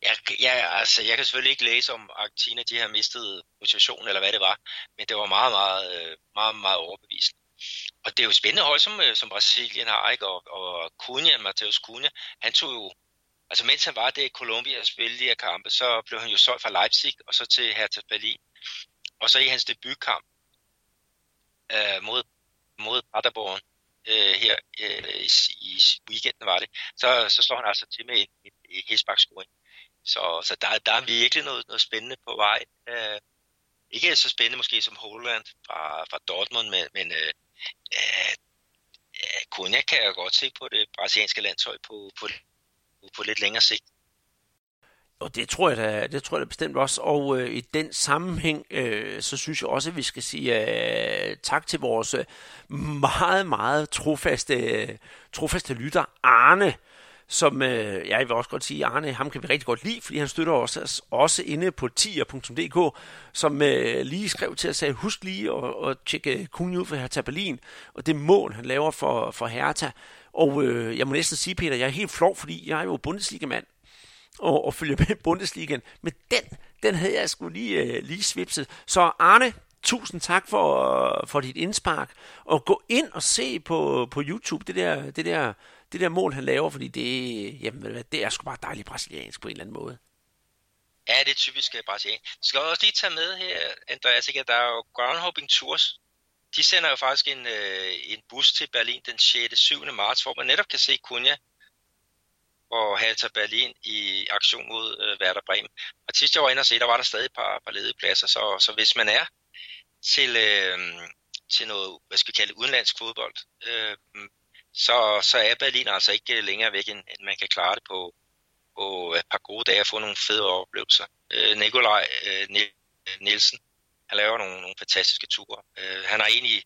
jeg, jeg, altså, jeg kan selvfølgelig ikke læse om Argentina, de har mistet motivationen, eller hvad det var, men det var meget, meget, meget, meget, meget overbevisende. Og det er jo spændende hold, som, øh, som Brasilien har, ikke? Og, og Cunha, Mateus Cunha, han tog jo, altså mens han var der i Colombia og spillede de her kampe, så blev han jo solgt fra Leipzig og så til Hertha Berlin. Og så i hans debutkamp øh, mod, mod Paderborn øh, her øh, i, i weekenden var det, så, så slår han altså til med en, en, en hestbakscoring. Så, så der, der er virkelig noget, noget spændende på vej. Øh, ikke så spændende måske som Holland fra, fra Dortmund, men, men øh, øh, øh Kunja kan jeg godt se på det brasilianske landshold på, på, på lidt længere sigt.
Og det tror jeg da, det tror jeg da bestemt også. Og øh, i den sammenhæng, øh, så synes jeg også, at vi skal sige øh, tak til vores øh, meget, meget trofaste, øh, trofaste lytter, Arne, som, øh, jeg vil også godt sige, Arne, ham kan vi rigtig godt lide, fordi han støtter os også inde på tier.dk, som øh, lige skrev til at sige, husk lige at, at tjekke øh, kun ud for Hertha Berlin, og det mål, han laver for, for Hertha. Og øh, jeg må næsten sige, Peter, jeg er helt flov, fordi jeg er jo Bundesliga-mand, og, og følge med i Bundesligaen. Men den, den havde jeg sgu lige, øh, lige svipset. Så Arne, tusind tak for, for dit indspark. Og gå ind og se på, på YouTube det der, det, der, det der mål, han laver, fordi det, jamen, det er sgu bare dejligt brasiliansk på en eller anden måde.
Ja, det er typisk øh, brasiliansk. Skal jeg også lige tage med her, Andreas, ikke? der er jo Groundhopping Tours. De sender jo faktisk en, øh, en bus til Berlin den 6. 7. marts, hvor man netop kan se Kunja og Hertha Berlin i aktion mod øh, Werder Bremen. Og sidst jeg var inde og se, der var der stadig et par, par ledige pladser, så, så hvis man er til, øh, til noget, hvad skal vi kalde udenlandsk fodbold, øh, så, så er Berlin altså ikke længere væk, end, end man kan klare det på, på et par gode dage og få nogle fede oplevelser. Øh, Nikolaj øh, Nielsen, han laver nogle, nogle fantastiske ture. Øh, han er egentlig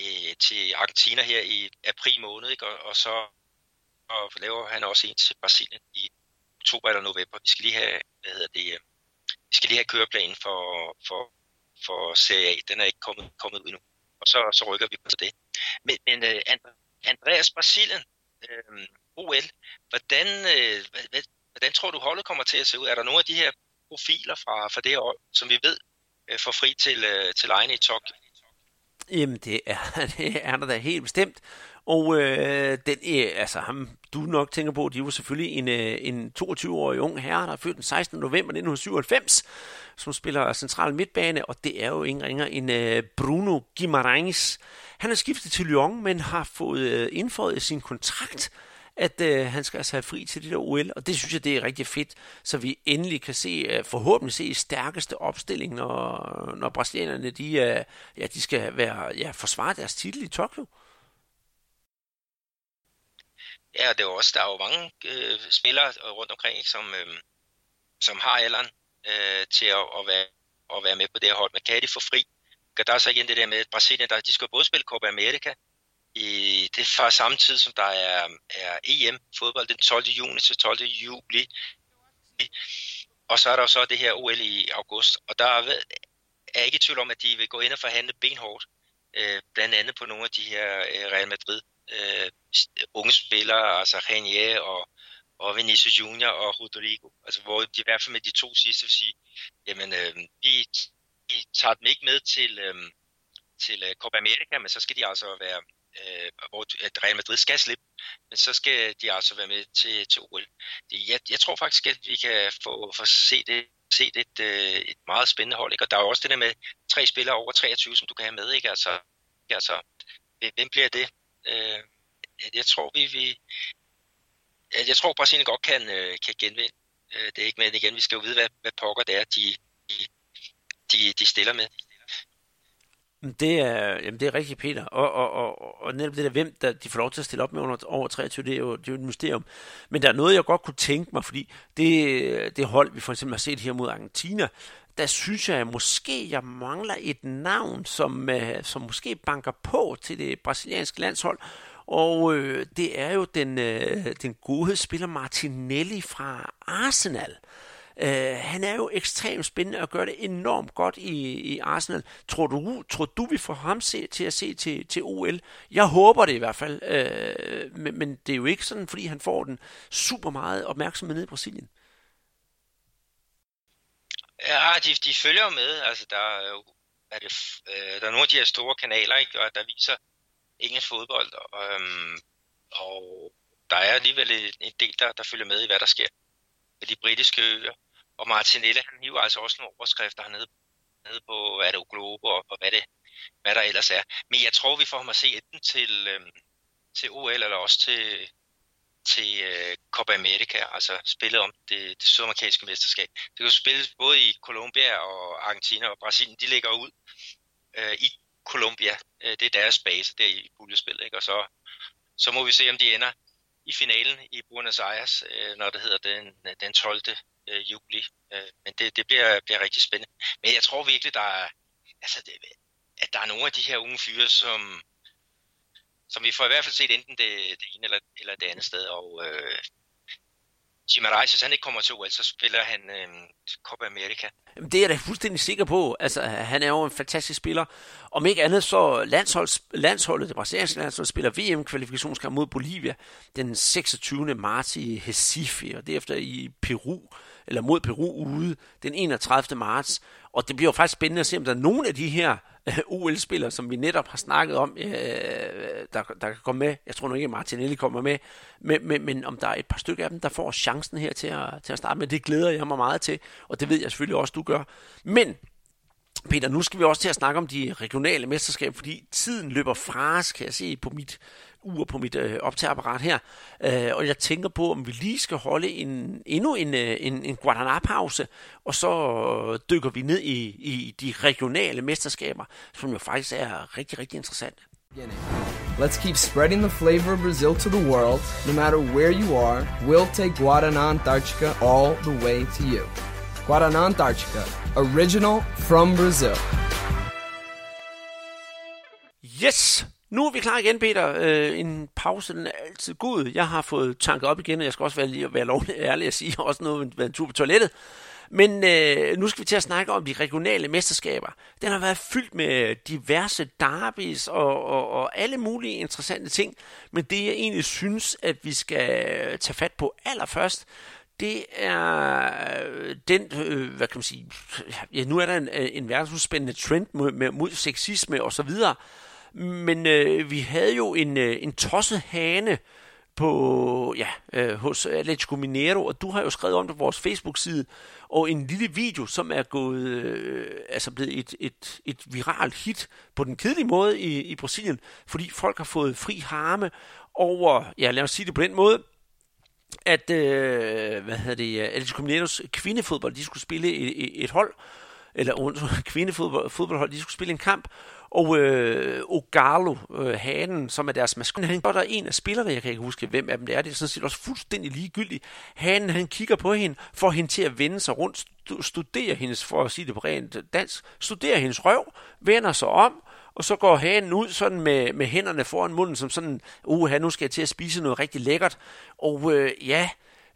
øh, til Argentina her i april måned, ikke? Og, og så og laver han også en til Brasilien i oktober eller november. Vi skal lige have, hvad hedder det, øh, vi skal lige have køreplanen for, for, for Serie A. Den er ikke kommet, kommet ud endnu. Og så, så rykker vi på det. Men, men uh, Andreas Brasilien, øhm, uh, OL, hvordan, uh, hvad, hvordan tror du holdet kommer til at se ud? Er der nogle af de her profiler fra, fra det år, som vi ved uh, får fri til, uh, til lejene i Tokyo?
Jamen, det er, det er der da helt bestemt. Og øh, den, øh, altså ham, du nok tænker på, de var selvfølgelig en, øh, en 22-årig ung herre, der er født den 16. november 1997, som spiller central midtbane, og det er jo ingen ringer end øh, Bruno Guimaraes. Han er skiftet til Lyon, men har fået øh, indføjet sin kontrakt at øh, han skal altså have fri til det der OL, og det synes jeg, det er rigtig fedt, så vi endelig kan se, øh, forhåbentlig se stærkeste opstilling, når, når brasilianerne, de, øh, ja, de skal være, ja, forsvare deres titel i Tokyo.
Ja, det er også, der er jo mange øh, spillere øh, rundt omkring, som, øh, som har alderen øh, til at, at, være, at være med på det her hold. Men kan de få fri? Der er så igen det der med, at Brasilien, der, de skal både spille Copa America, i, det er fra samme tid, som der er, er EM-fodbold, den 12. juni til 12. juli. Og så er der jo så det her OL i august, og der er, er ikke i tvivl om, at de vil gå ind og forhandle benhårdt, øh, blandt andet på nogle af de her øh, Real Madrid øh, unge spillere, altså Renier og, og Vinicius Junior og Rodrigo, altså hvor de i hvert fald med de to sidste vil sige, jamen øh, vi, vi tager dem ikke med til, øh, til øh, Copa America, men så skal de altså være, øh, hvor at Real Madrid skal slippe, men så skal de altså være med til, til OL. Jeg, jeg tror faktisk, at vi kan få, få set det set et, øh, et meget spændende hold. Ikke? Og der er jo også det der med tre spillere over 23, som du kan have med. Ikke? Altså, altså, hvem bliver det? Øh, jeg tror, vi, vi jeg tror, Brasilien godt kan, øh, kan genvinde. Øh, det er ikke med igen. Vi skal jo vide, hvad, hvad pokker det er, de, de, de stiller med.
Det er, jamen det er rigtigt, Peter. Og, og, og, og netop det der, hvem der, de får lov til at stille op med under over 23, det er, jo, det er jo et mysterium. Men der er noget, jeg godt kunne tænke mig, fordi det, det hold, vi for eksempel har set her mod Argentina, der synes jeg, at måske jeg mangler et navn, som, øh, som måske banker på til det brasilianske landshold. Og øh, det er jo den, øh, den gode spiller Martinelli fra Arsenal. Øh, han er jo ekstremt spændende og gør det enormt godt i, i Arsenal. Tror du, tror du vi får ham se, til at se til, til OL? Jeg håber det i hvert fald, øh, men, men det er jo ikke sådan, fordi han får den super meget opmærksomhed nede i Brasilien.
Ja, de, de følger med. Altså, der er jo er det, øh, der er nogle af de her store kanaler, ikke, og der viser engelsk fodbold, og, øhm, og der er alligevel en del, der, der følger med i, hvad der sker med de britiske øer. Og Martinelli, han hiver altså også nogle overskrifter hernede, nede på, hvad det er, Globe og, og hvad, det, hvad der ellers er. Men jeg tror, vi får ham at se enten til, øhm, til OL eller også til, til øh, Copa America, altså spillet om det, det sydamerikanske mesterskab. Det kan jo spilles både i Colombia og Argentina og Brasilien, de ligger ud øh, i Colombia. Øh, det er deres base der i puljespillet, ikke? og så, så må vi se, om de ender i finalen i Buenos Aires, øh, når det hedder den, den 12. Øh, juli. Øh, men det, det bliver, bliver rigtig spændende. Men jeg tror virkelig, der er, altså det, at der er nogle af de her unge fyre, som, som vi får i hvert fald set enten det, det ene eller, eller det andet sted. Og øh, Jim Rice, hvis han ikke kommer til OL, så spiller han øh, Copa America.
Jamen, det er jeg da fuldstændig sikker på. Altså, han er jo en fantastisk spiller. Om ikke andet, så landshold, landsholdet, det brasilianske landshold, spiller VM-kvalifikationskamp mod Bolivia den 26. marts i Recife, og derefter i Peru, eller mod Peru ude den 31. marts. Og det bliver jo faktisk spændende at se, om der er nogen af de her øh, OL-spiller, som vi netop har snakket om, øh, der, der kan komme med. Jeg tror nu ikke, at Martinelli kommer med, men, men, men om der er et par stykker af dem, der får chancen her til at, til at starte med, det glæder jeg mig meget til, og det ved jeg selvfølgelig også, du gør. Men Peter, nu skal vi også til at snakke om de regionale mesterskaber, fordi tiden løber fra os, kan jeg se på mit ur på mit øh, optageapparat her, øh, og jeg tænker på, om vi lige skal holde en, endnu en, øh, en, en Guadalajara-pause, og så dykker vi ned i, i de regionale mesterskaber, som jo faktisk er rigtig, rigtig interessante.
Let's keep spreading the flavor of Brazil to the world. No matter where you are, we'll take Guaraná Antarctica all the way to you. Guaraná Antarctica, original from Brazil.
Yes! Nu er vi klar igen, Peter. Øh, en pause, den er altid god. Jeg har fået tanket op igen, og jeg skal også være, lige, være lovlig ærlig at sige, også noget med en tur på toilettet. Men øh, nu skal vi til at snakke om de regionale mesterskaber. Den har været fyldt med diverse derbys og, og, og alle mulige interessante ting. Men det jeg egentlig synes, at vi skal tage fat på allerførst, det er øh, den, øh, hvad kan man sige, ja, nu er der en, øh, en verdensudspændende trend mod, mod sexisme og så videre. Men øh, vi havde jo en, øh, en tosset hane på, ja, øh, hos Atletico Mineiro, og du har jo skrevet om det på vores Facebook-side, og en lille video, som er gået, øh, altså blevet et, et, et viralt hit på den kedelige måde i, i Brasilien, fordi folk har fået fri harme over, ja lad os sige det på den måde, at, øh, hvad hedder det, Atletico Mineiros kvindefodbold, de skulle spille et, et hold, eller kvindefodbold, fodboldhold, de skulle spille en kamp, og øh, Ogalo, øh, hanen, som er deres maskot, han der er en af spillerne, jeg kan ikke huske, hvem af dem det er, det er sådan set også fuldstændig ligegyldigt. Hanen, han kigger på hende, får hende til at vende sig rundt, studere hendes, for at sige det på rent dansk, studerer hendes røv, vender sig om, og så går hanen ud sådan med, med hænderne foran munden, som sådan, uha, nu skal jeg til at spise noget rigtig lækkert. Og øh, ja,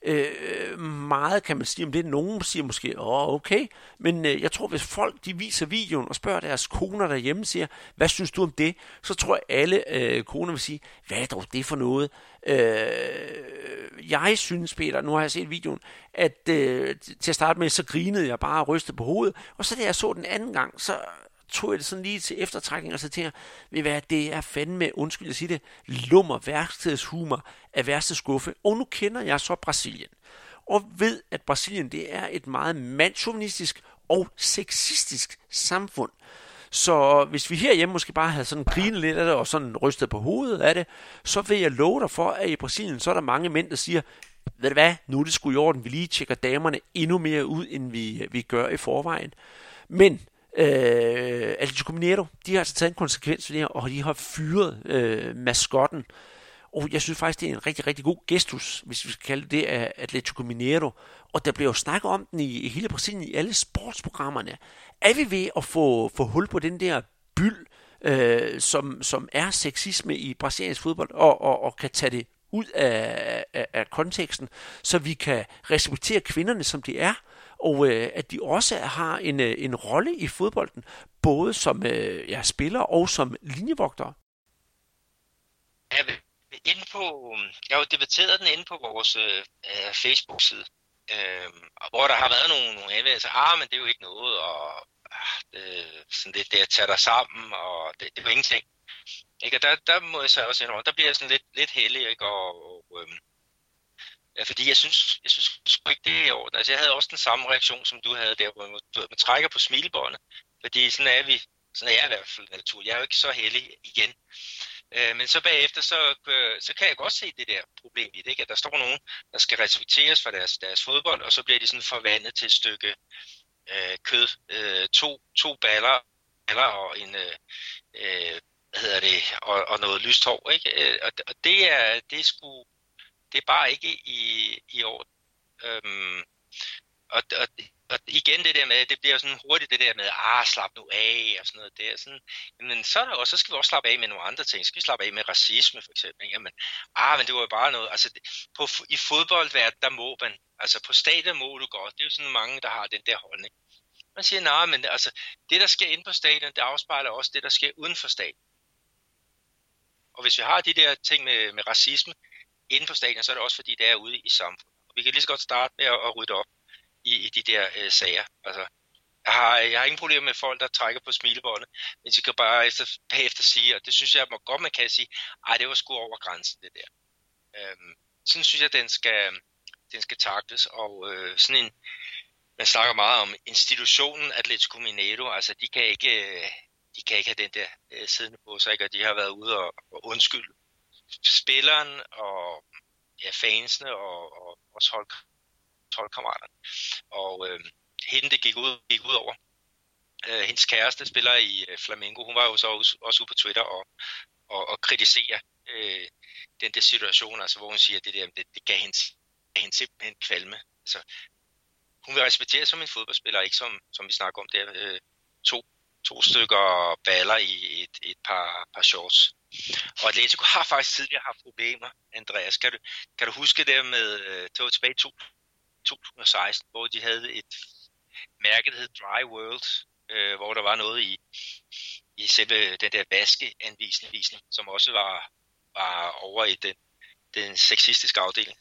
øh, meget kan man sige om det. Nogen siger måske, åh, oh, okay. Men øh, jeg tror, hvis folk de viser videoen og spørger deres koner derhjemme, siger, hvad synes du om det? Så tror jeg, alle øh, koner vil sige, hvad er dog det for noget? Øh, jeg synes, Peter, nu har jeg set videoen, at øh, til at starte med, så grinede jeg bare og rystede på hovedet. Og så da jeg så den anden gang, så tog jeg det sådan lige til eftertrækning og så tænker, ved hvad, det er fandme, undskyld at sige det, lummer værkstedshumor af værste skuffe. Og nu kender jeg så Brasilien. Og ved, at Brasilien det er et meget mandsjovinistisk og sexistisk samfund. Så hvis vi herhjemme måske bare havde sådan grinet lidt af det, og sådan rystet på hovedet af det, så vil jeg love dig for, at i Brasilien, så er der mange mænd, der siger, ved du hvad, nu er det sgu i orden, vi lige tjekker damerne endnu mere ud, end vi, vi gør i forvejen. Men Øh, Atletico Mineiro, de har altså taget en konsekvens for det her, og de har fyret øh, maskotten. Og jeg synes faktisk, det er en rigtig, rigtig god gestus, hvis vi skal kalde det af Atletico Mineiro. Og der bliver jo snakket om den i, i hele Brasilien, i alle sportsprogrammerne. Er vi ved at få, få hul på den der byld, øh, som, som er sexisme i brasiliansk fodbold, og, og, og kan tage det ud af, af, af konteksten, så vi kan respektere kvinderne, som de er, og øh, at de også har en, øh, en rolle i fodbolden, både som øh, ja, spiller og som linjevogter.
Ja, inde på, øh, jeg har jo debatteret den inde på vores øh, øh Facebook-side, øh, hvor der har været nogle, nogle anvendelser, altså, ah, men det er jo ikke noget, og ah, det, sådan det, det at tage dig sammen, og det, det er jo ingenting. Ikke? Og der, der må jeg så også indrømme, der bliver jeg sådan lidt, lidt heldig, ikke? og, og øh, Ja, fordi jeg synes, jeg synes sgu ikke, det er i orden. Altså, jeg havde også den samme reaktion, som du havde der, hvor man, man trækker på smilebåndet. Fordi sådan er vi, sådan er jeg i hvert fald naturlig. Jeg er jo ikke så heldig igen. Øh, men så bagefter, så, øh, så kan jeg godt se det der problem i det, ikke? at der står nogen, der skal respekteres for deres, deres fodbold, og så bliver de sådan forvandlet til et stykke øh, kød. Øh, to, to baller, baller og en, øh, øh hvad hedder det, og, og noget lyst hår, ikke? Øh, og, og det er, det er sgu, det er bare ikke i, i år. Øhm, og, og, og igen det der med, det bliver sådan hurtigt det der med, ah, slap nu af, og sådan noget der. Sådan, men så, er der også, så skal vi også slappe af med nogle andre ting. Så skal vi slappe af med racisme, for eksempel. Ikke? Jamen, ah, men det var jo bare noget, altså på, i fodboldverden, der må man, altså på stadion må du godt. Det er jo sådan mange, der har den der holdning. Man siger, nej, men altså, det der sker inde på stadion, det afspejler også det, der sker uden for stadion. Og hvis vi har de der ting med, med racisme, inden for stadion, så er det også fordi, det er ude i samfundet. Og vi kan lige så godt starte med at, at rydde op i, i de der øh, sager. Altså, jeg har, jeg har ingen problemer med folk, der trækker på smilebåndet, men de kan bare efter, bagefter sige, og det synes jeg må godt, man kan sige, ej, det var sgu over grænsen, det der. Øhm, sådan synes jeg, den skal, den skal takles, og øh, sådan en, man snakker meget om institutionen Atletico Mineiro, altså de kan ikke, øh, de kan ikke have den der øh, siddende på sig, og de har været ude og, og undskylde spilleren og ja, fansene og, og også hold, holdkammeraterne. Og øh, hende, det gik ud, gik ud over. Øh, hendes kæreste spiller i øh, Flamengo. Hun var jo så også, også ude på Twitter og, og, og kritisere øh, den der situation, altså hvor hun siger, at det, der, det, det gav hende, hende simpelthen kvalme. Altså, hun vil respektere som en fodboldspiller, ikke som, som vi snakker om der, øh, to, to stykker baller i et, et par, par shorts. Og Atletico har faktisk tidligere haft problemer, Andreas. Kan du, kan du huske det med, øh, tog det var tilbage i 2016, hvor de havde et mærke, der hed Dry World, øh, hvor der var noget i, i selve den der vaskeanvisning, som også var, var over i den, den sexistiske afdeling.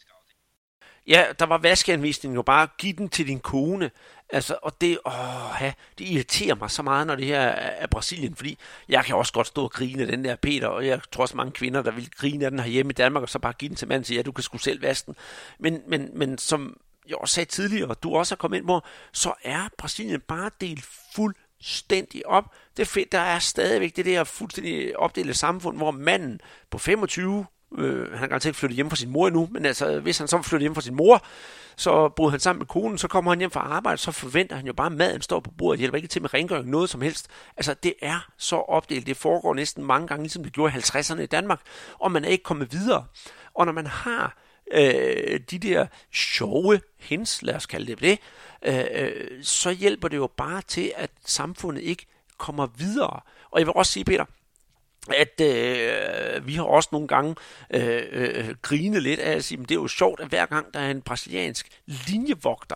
Ja, der var vaskeanvisningen jo bare, giv den til din kone. Altså, og det, åh, ja, det irriterer mig så meget, når det her er Brasilien, fordi jeg kan også godt stå og grine af den der Peter, og jeg tror også mange kvinder, der vil grine af den her hjemme i Danmark, og så bare give den til manden og sige, ja, du kan sgu selv vaske den. Men, men, men som jeg også sagde tidligere, og du også har kommet ind på, så er Brasilien bare delt fuldstændig op. Det er fedt, der er stadigvæk det der fuldstændig opdelte samfund, hvor manden på 25 Øh, han har garanteret ikke flyttet hjem fra sin mor endnu, men altså, hvis han så flytter hjem fra sin mor, så bor han sammen med konen, så kommer han hjem fra arbejde, så forventer han jo bare, at maden står på bordet, hjælper ikke til med rengøring, noget som helst. Altså, det er så opdelt. Det foregår næsten mange gange, ligesom det gjorde i 50'erne i Danmark, og man er ikke kommet videre. Og når man har øh, de der sjove hens, lad os kalde det det, øh, øh, så hjælper det jo bare til, at samfundet ikke kommer videre. Og jeg vil også sige, Peter, at øh, vi har også nogle gange øh, øh, grinet lidt af at sige, det er jo sjovt, at hver gang der er en brasiliansk linjevogter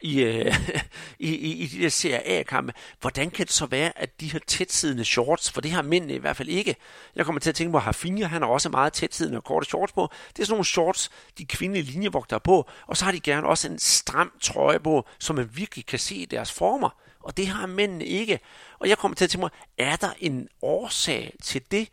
i, øh, i, i, i de der CRA-kampe. hvordan kan det så være, at de har tætsiddende shorts, for det har mændene i hvert fald ikke. Jeg kommer til at tænke på, Hafinha, han har også meget tætsiddende og korte shorts på. Det er sådan nogle shorts, de kvindelige linjevogter på, og så har de gerne også en stram trøje på, så man virkelig kan se deres former og det har mændene ikke. Og jeg kommer til at tænke mig, er der en årsag til det?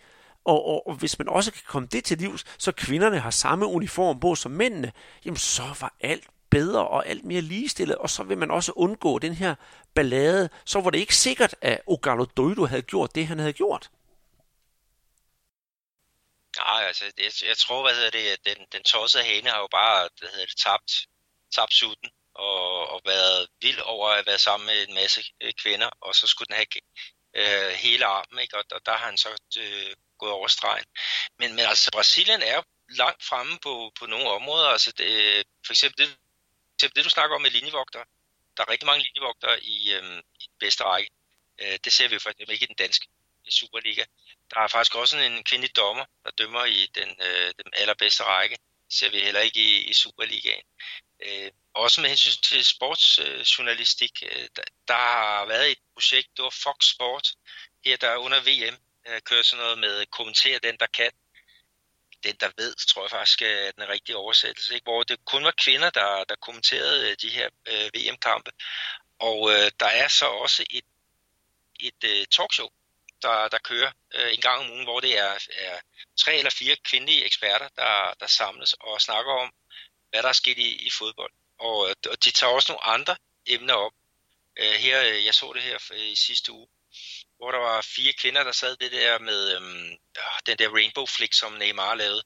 Og, og, og hvis man også kan komme det til livs, så kvinderne har samme uniform på som mændene, jamen så var alt bedre og alt mere ligestillet, og så vil man også undgå den her ballade. Så var det ikke sikkert, at Ogalo Doido havde gjort det, han havde gjort.
Nej, altså, jeg, jeg tror, hvad hedder det, den, den tossede hane har jo bare, hvad hedder det, tabt, tabt suten og, og været vild over at være sammen med en masse øh, kvinder, og så skulle den have øh, hele armen, ikke? Og, og der har han så øh, gået over stregen. Men, men altså, Brasilien er langt fremme på, på nogle områder. Altså, det, for eksempel det, eksempel det, du snakker om med linjevogter. Der er rigtig mange linjevogter i, øh, i bedste række. Øh, det ser vi jo for eksempel ikke i den danske Superliga. Der er faktisk også en kvindelig dommer, der dømmer i den, øh, den allerbedste række. Det ser vi heller ikke i, i Superligaen. Øh, også med hensyn til sportsjournalistik, øh, der, der har været et projekt, det var Fox Sport, her der under VM øh, kører sådan noget med kommentere den, der kan. Den, der ved, tror jeg faktisk øh, er den rigtige oversættelse, ikke? hvor det kun var kvinder, der, der kommenterede øh, de her øh, VM-kampe. Og øh, der er så også et, et øh, talkshow, der, der kører øh, en gang om ugen, hvor det er, er tre eller fire kvindelige eksperter, der, der samles og snakker om, hvad der er sket i, i fodbold. Og, og de tager også nogle andre emner op. Øh, her, øh, jeg så det her øh, i sidste uge, hvor der var fire kvinder, der sad det der med um, den der rainbow flick, som Neymar lavede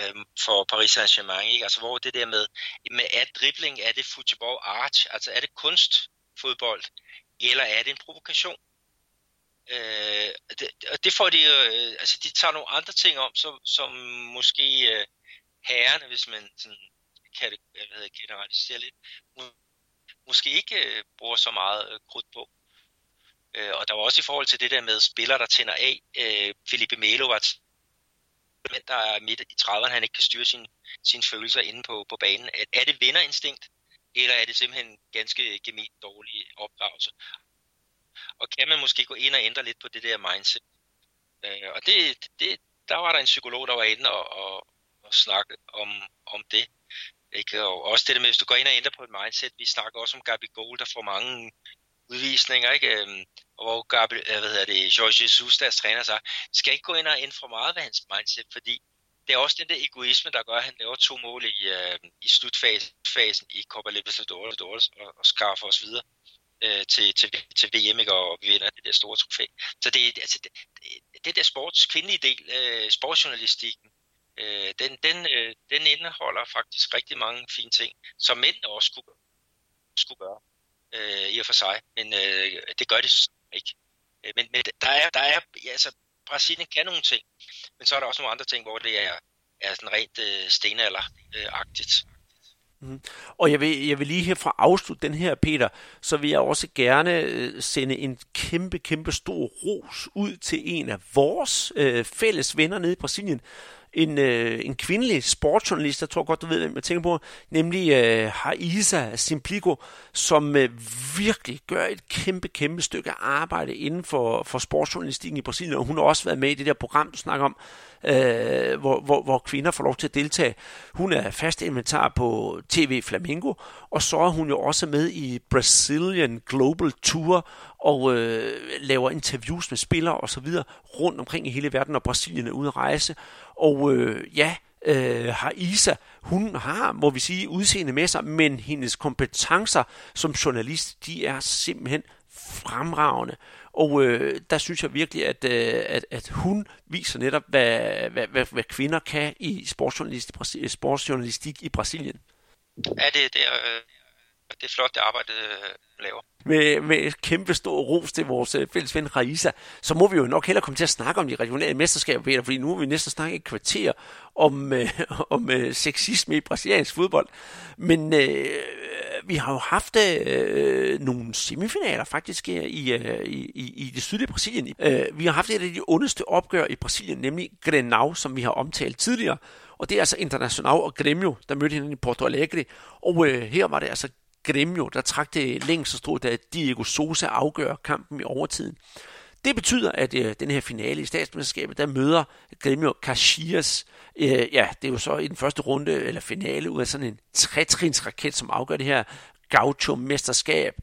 um, for Paris Saint-Germain. Ikke? Altså hvor det der med, med er dribling, er det football art, altså er det kunstfodbold, eller er det en provokation? Øh, det, og det får de, øh, altså de tager nogle andre ting om, som, som måske øh, herrerne, hvis man sådan kan generalisere lidt, måske ikke øh, bruger så meget øh, krudt på. Øh, og der var også i forhold til det der med spillere, der tænder af. Øh, Felipe Melo var men der er midt i 30'erne, han ikke kan styre sine sin følelser inde på, på banen. Er, er det vinderinstinkt, eller er det simpelthen ganske gemet dårlig opdragelse? Og kan man måske gå ind og ændre lidt på det der mindset? Øh, og det, det, der var der en psykolog, der var inde og, og, og snakke om, om det. Ikke? Og også det der med, hvis du går ind og ændrer på et mindset, vi snakker også om Gabi Gold, der får mange udvisninger, ikke? Øhm, og hvor Gabi, øh, hvad hedder det, George Jesus, deres træner, sig, skal ikke gå ind og ændre for meget ved hans mindset, fordi det er også den der egoisme, der gør, at han laver to mål i, øh, i slutfasen i Copa Libertadores og, og skaffer os videre øh, til, til, til VM, ikke? og vi vinder det der store trofæ. Så det, altså, det, det der sports kvindelige del, øh, sportsjournalistikken, Øh, den, den, øh, den indeholder faktisk rigtig mange fine ting, som mænd også skulle, skulle gøre øh, i og for sig, men øh, det gør det ikke. Øh, men, men der er, der er ja, altså, Brasilien kan nogle ting, men så er der også nogle andre ting, hvor det er, er sådan rent øh, stenalder-agtigt.
Øh, mm. Og jeg vil, jeg vil lige her fra afslutte den her, Peter, så vil jeg også gerne øh, sende en kæmpe, kæmpe stor ros ud til en af vores øh, fælles venner nede i Brasilien, en, øh, en kvindelig sportsjournalist, jeg tror godt, du ved, hvem jeg tænker på, nemlig øh, Haisa Simpligo, som øh, virkelig gør et kæmpe, kæmpe stykke arbejde inden for, for sportsjournalistikken i Brasilien, og hun har også været med i det der program, du snakker om, øh, hvor, hvor, hvor kvinder får lov til at deltage. Hun er fast inventar på TV Flamingo, og så er hun jo også med i Brazilian Global Tour, og øh, laver interviews med spillere og så videre rundt omkring i hele verden, når Brasilien er ude at rejse. Og øh, ja, øh, har Isa, hun har, må vi sige, udseende med sig, men hendes kompetencer som journalist, de er simpelthen fremragende. Og øh, der synes jeg virkelig, at, øh, at, at hun viser netop, hvad, hvad, hvad, hvad kvinder kan i sportsjournalistik, sportsjournalistik i Brasilien.
Ja, det, det, er, øh, øh, det er flot, det arbejde, øh, laver.
Med, med kæmpe stor ros til vores øh, fælles ven Raisa, så må vi jo nok heller komme til at snakke om de regionale mesterskaber, Peter, fordi nu har vi næsten snakket et kvarter om, øh, om øh, sexisme i brasiliansk fodbold. Men øh, vi har jo haft øh, nogle semifinaler faktisk øh, i, øh, i, i, det sydlige Brasilien. Øh, vi har haft et af de ondeste opgør i Brasilien, nemlig Grenau, som vi har omtalt tidligere. Og det er altså International og Grêmio, der mødte hinanden i Porto Alegre. Og øh, her var det altså Gremio, der trak det længst så stort, da Diego Sosa afgør kampen i overtiden. Det betyder, at øh, den her finale i statsmesterskabet, der møder Gremio Caxias. Øh, ja, det er jo så i den første runde, eller finale, ud af sådan en trætrinsraket, som afgør det her Gaucho-mesterskab.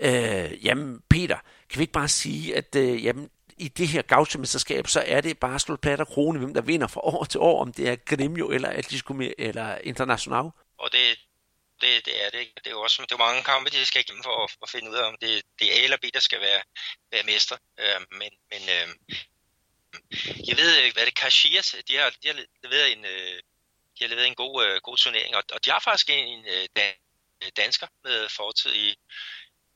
Øh, jamen, Peter, kan vi ikke bare sige, at øh, jamen, i det her Gaucho-mesterskab, så er det bare slået plat og krone, hvem der vinder fra år til år, om det er Gremio eller Atlético eller International.
Og det, det, det er det ikke. Det er jo også det er mange kampe, de skal igennem for at, at finde ud af, om det, det er A eller B, der skal være, være mester. Øh, men men øh, jeg ved, øh, hvad det Kashias. Øh, de har, de har leveret en, øh, de har leveret en god, øh, god turnering, og, og de har faktisk en øh, øh, dansker med fortid i,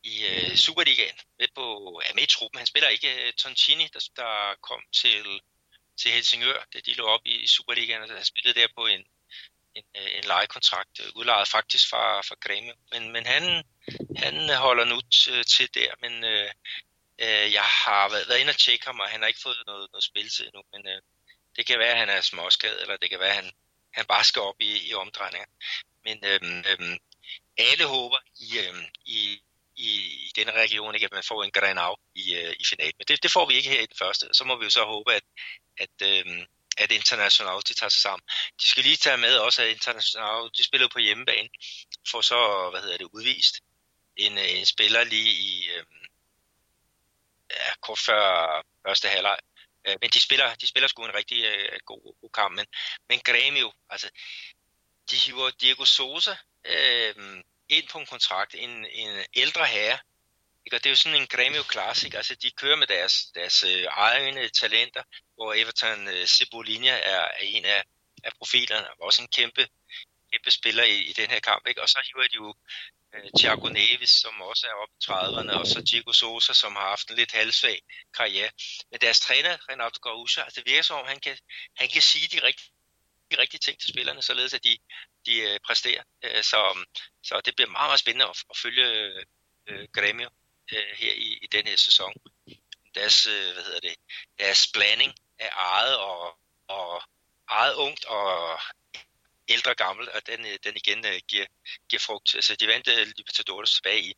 i øh, Superligaen, med, på, er med i truppen. Han spiller ikke øh, Toncini, der, der kom til, til Helsingør, da de lå op i, i Superligaen, og han spillede der på en, en, øh, en lejekontrakt, øh, udlejet faktisk fra, fra Grêmio. Men, men han, han holder nu øh, til, der, men øh, jeg har været, været inde og tjekke ham, og han har ikke fået noget, noget spilletid endnu, men øh, det kan være, at han er småskadet, eller det kan være, at han, han bare skal op i, i omdrejninger. Men øh, øh, alle håber i, øh, i, i, i denne region ikke, at man får en Granau i, øh, i finalen. Men det, det får vi ikke her i den første. Så må vi jo så håbe, at, at, øh, at International de tager sig sammen. De skal lige tage med også, at International de spiller på hjemmebane, for så, hvad hedder det, udvist en, øh, en spiller lige i øh, ja, kort før første halvleg. Øh, men de spiller, de spiller sgu en rigtig øh, god, god kamp. Men, men Grêmio, altså, de hiver Diego Sosa øh, ind på en kontrakt, en, en ældre herre, ikke? Og det er jo sådan en Grêmio klassik, altså de kører med deres, deres øh, egne talenter, hvor Everton øh, Cebolinha er, er en af, af profilerne, og også en kæmpe, kæmpe spiller i, i den her kamp. Ikke? Og så hiver de jo øh, Thiago Neves, som også er oppe i 30'erne, og så Diego Sosa, som har haft en lidt halvsvag karriere. Men deres træner, Renato Gaúcha, altså det virker som om, han kan, han kan sige de rigtige de rigtige ting til spillerne, således at de, de øh, præsterer. Øh, så, så det bliver meget, meget spændende at, at følge øh, Grêmio øh, her i, i den her sæson. Deres, øh, hvad hedder det, deres blanding af eget og, og eget ungt og ældre og gammel, og den, øh, den igen øh, giver, giver frugt. Altså, de vandt øh, Libertadores tilbage i,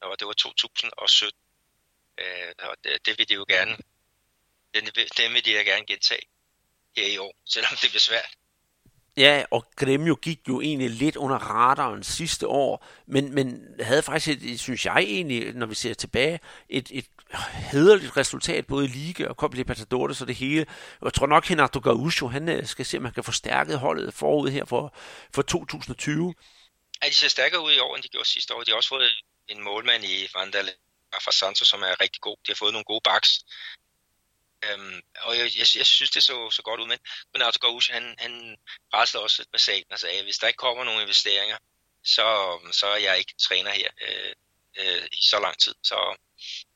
og det var 2017. Øh, og det, det vil de jo gerne, den, den vil de gerne gentage her i år, selvom det bliver svært.
Ja, og Gremio gik jo egentlig lidt under radaren sidste år, men, men havde faktisk, et, synes jeg egentlig, når vi ser tilbage, et, et hederligt resultat, både i Liga og Copa Libertadores og det hele. Jeg tror nok, Renato Gaúcho, han øh, skal se, om han kan få stærket holdet forud her for, for 2020.
Ja, de ser stærkere ud i år, end de gjorde sidste år. De har også fået en målmand i Vandal fra Santos, som er rigtig god. De har fået nogle gode backs. Øhm, og jeg, jeg, jeg synes, det så, så godt ud, men Renato Gauche, han, han rasler også lidt med sagen og sagde, at hvis der ikke kommer nogen investeringer, så, så er jeg ikke træner her øh, øh, i så lang tid. Så,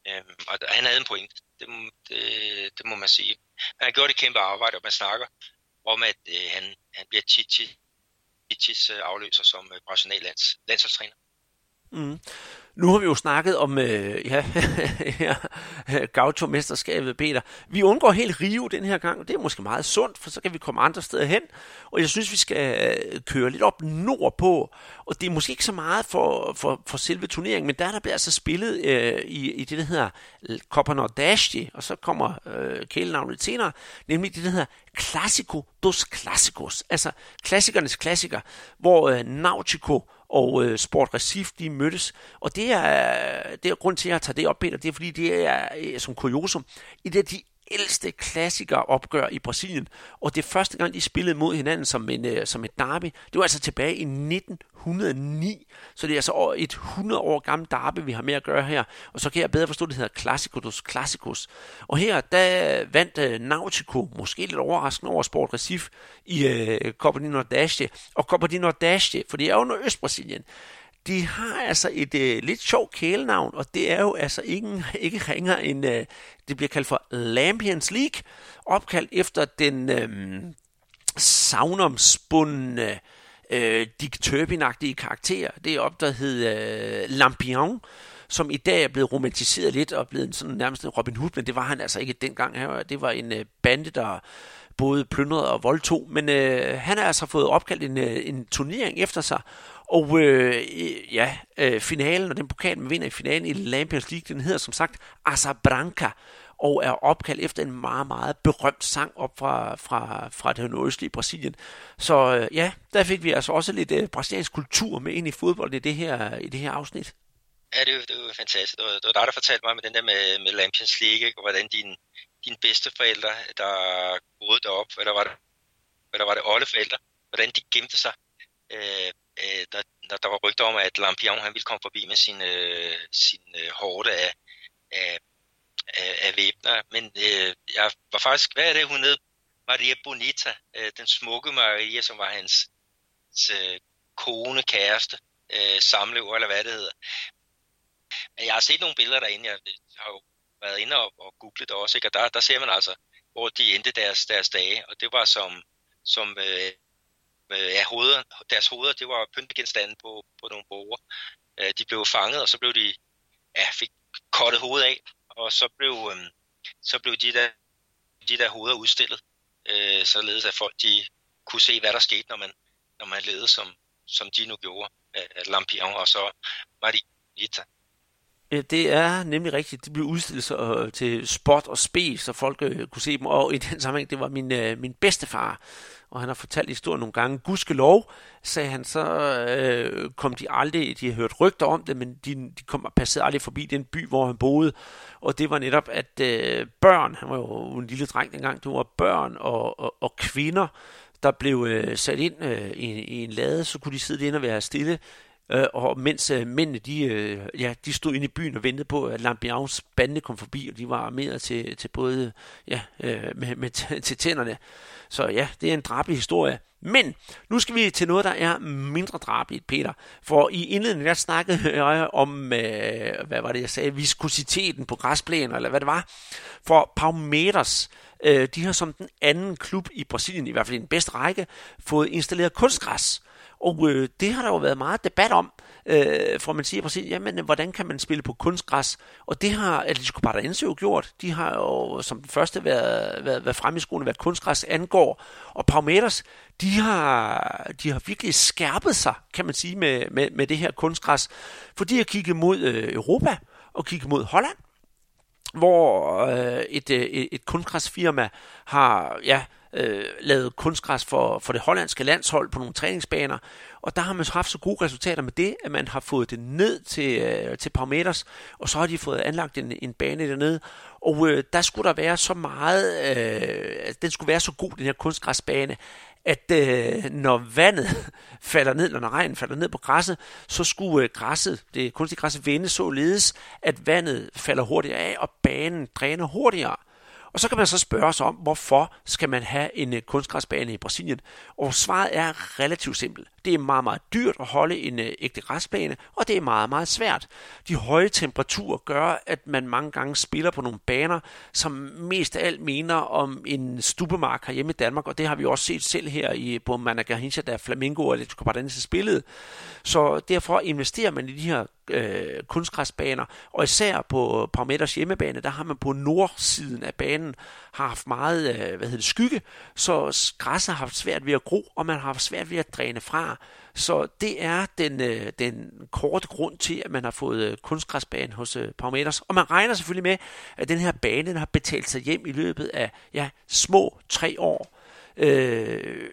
øh, og han havde en point, det, det, det må man sige. Han har gjort et kæmpe arbejde, og man snakker om, at øh, han, han bliver Chichis øh, øh, afløser som øh, brasiliansk lands, landsholdstræner.
Mm. Nu har vi jo snakket om øh, ja, øh, Gaucho-mesterskabet, Peter. Vi undgår helt Rio den her gang, og det er måske meget sundt, for så kan vi komme andre steder hen. Og jeg synes, vi skal øh, køre lidt op nordpå, og det er måske ikke så meget for, for, for selve turneringen, men der, der bliver altså spillet øh, i, i det, der hedder Copa Nordeste, og så kommer øh, kælenavnet senere, nemlig det, der hedder Classico dos Clásicos, altså klassikernes klassiker, hvor øh, Nautico og øh, Sport Recif, de mødtes. Og det er, det er grund til, at jeg tager det op, Peter, det er fordi, det er øh, som kuriosum, i det de ældste klassiker opgør i Brasilien, og det første gang, de spillede mod hinanden som, en, øh, som et derby. Det var altså tilbage i 1909, så det er altså et 100 år gammelt derby, vi har med at gøre her, og så kan jeg bedre forstå, at det hedder Classico dos Classicos. Og her, der vandt uh, Nautico, måske lidt overraskende over Sport Recife, i uh, Copa de Nordeste, og Copa de Nordeste, for det er jo Nordøst-Brasilien, de har altså et øh, lidt sjovt kælenavn, og det er jo altså ingen, ikke ringer end, øh, det bliver kaldt for Lampions League, opkaldt efter den øh, savnomspundne øh, Dick Turpin-agtige karakter. Det er op, der hed øh, Lampion, som i dag er blevet romantiseret lidt og blevet sådan nærmest en Robin Hood, men det var han altså ikke dengang. Det var en øh, bande, der både plyndrede og voldtog, men øh, han har altså fået opkaldt en, øh, en turnering efter sig, og øh, ja, øh, finalen, og den pokal, man vinder i finalen i Lampions League, den hedder som sagt Azabranca og er opkaldt efter en meget, meget berømt sang op fra, fra, fra det nordøstlige Brasilien. Så øh, ja, der fik vi altså også lidt øh, brasiliansk kultur med ind i fodbold i det her, i det her afsnit.
Ja, det var, det var fantastisk. Det var, det var dig, der fortalte mig med den der med, med Lampions League, og hvordan din, bedste forældre, der boede derop, eller var det, eller var det oldeforældre, hvordan de gemte sig øh, øh, der, der, der var rygter om, at Lampion han ville komme forbi med sin, øh, sin øh, hårde af, af, af, af væbner. Men øh, jeg var faktisk, hvad er det, hun hed? Maria Bonita, øh, den smukke Maria, som var hans, hans øh, kone, kæreste, øh, samlever, eller hvad det hedder. Men jeg har set nogle billeder derinde, jeg har jo været inde og, og googlet det også, ikke? og der, der ser man altså, hvor de endte deres, deres dage, og det var som, som øh, øh, ja, hoveder, deres hoveder, det var pyntegenstande på, på nogle borger. Øh, de blev fanget, og så blev de, ja, fik kottet hovedet af, og så blev, øh, så blev de der, de der hoveder udstillet, øh, således at folk de kunne se, hvad der skete, når man, når man levede, som, som de nu gjorde, øh, Lampion og så Marita.
Det er nemlig rigtigt. Det blev udstillet så, øh, til spot og spe, så folk øh, kunne se dem. Og i den sammenhæng, det var min, øh, min bedstefar, og han har fortalt historien nogle gange. lov, sagde han, så øh, kom de aldrig, de har hørt rygter om det, men de, de kom og passede aldrig forbi den by, hvor han boede. Og det var netop, at øh, børn, han var jo en lille dreng dengang, det var børn og, og, og kvinder, der blev øh, sat ind øh, i, i en lade, så kunne de sidde derinde og være stille, Øh, og mens øh, mændene, de, øh, ja, de stod inde i byen og ventede på, at Lambians bande kom forbi, og de var armeret til, til både ja, øh, med, med, til tænderne. Så ja, det er en drabelig historie. Men nu skal vi til noget, der er mindre drabeligt, Peter. For i indledningen, der snakkede jeg om, øh, hvad var det, jeg sagde, viskositeten på græsplænen, eller hvad det var. For Palmeiras, øh, de har som den anden klub i Brasilien, i hvert fald i den bedste række, fået installeret kunstgræs. Og øh, det har der jo været meget debat om, øh, for man siger præcis, jamen, øh, hvordan kan man spille på kunstgræs? Og det har Atletico Paranaense jo gjort. De har jo som den første været, været, været fremme i skolen, hvad kunstgræs angår. Og Palmeiras, de har, de har virkelig skærpet sig, kan man sige, med, med, med det her kunstgræs. For de har kigget mod øh, Europa og kigget mod Holland, hvor øh, et, øh, et, et kunstgræsfirma har, ja, øh, lavet kunstgræs for, for det hollandske landshold på nogle træningsbaner, og der har man haft så gode resultater med det, at man har fået det ned til, øh, til Parmeters, og så har de fået anlagt en, en bane dernede, og øh, der skulle der være så meget, øh, den skulle være så god, den her kunstgræsbane, at øh, når vandet falder ned, eller når regnen falder ned på græsset, så skulle øh, græsset, det kunstige græsset vende således, at vandet falder hurtigere af, og banen dræner hurtigere. Og så kan man så spørge sig om, hvorfor skal man have en øh, kunstgræsbane i Brasilien? Og svaret er relativt simpelt. Det er meget, meget dyrt at holde en øh, ægte græsbane, og det er meget, meget svært. De høje temperaturer gør, at man mange gange spiller på nogle baner, som mest af alt mener om en stubemark hjemme i Danmark, og det har vi også set selv her i, på Managarhincha, der Flamingo og Atletico Paranaense spillede. Så derfor investerer man i de her øh, kunstgræsbaner, og især på Parmeters hjemmebane, der har man på nordsiden af banen har haft meget øh, hvad hedder det, skygge, så græsset har haft svært ved at gro, og man har haft svært ved at dræne fra. Så det er den, øh, den korte grund til, at man har fået øh, hos øh, Og man regner selvfølgelig med, at den her bane den har betalt sig hjem i løbet af ja, små tre år. Øh,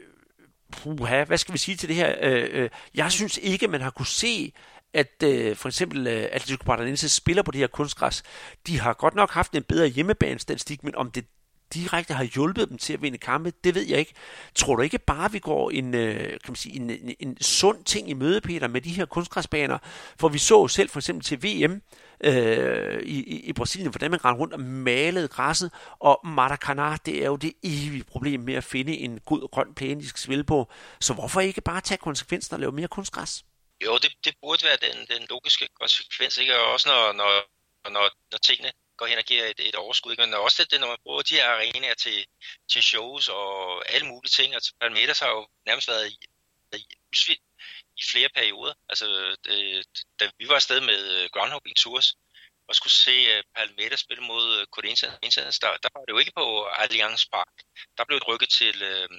puha, hvad skal vi sige til det her? Øh, øh, jeg synes ikke, man har kunne se, at øh, for eksempel øh, Atletico Paranaense spiller på det her kunstgræs. De har godt nok haft en bedre hjemmebanestatistik, men om det direkte har hjulpet dem til at vinde kampe, det ved jeg ikke. Tror du ikke bare, vi går en, øh, kan man sige, en, en, en sund ting i møde, Peter, med de her kunstgræsbaner? For vi så selv for eksempel til VM øh, i, i, i Brasilien, hvordan man rendte rundt og malede græsset, og Maracanã, det er jo det evige problem med at finde en god grøn plæne, de skal spille på. Så hvorfor ikke bare tage konsekvensen og lave mere kunstgræs?
Jo, det, det burde være den, den logiske konsekvens, ikke? Og også når, når, når, når tingene går hen og giver et, et overskud. Ikke? Men også det, når man bruger de her arenaer til, til shows og alle mulige ting. Altså og Palmeters har jo nærmest været i, i i flere perioder. Altså, det, da vi var afsted med øh, Groundhopping Tours, og skulle se uh, spille mod øh, Corinthians, der, der var det jo ikke på Allianz Park. Der blev det rykket til, øh,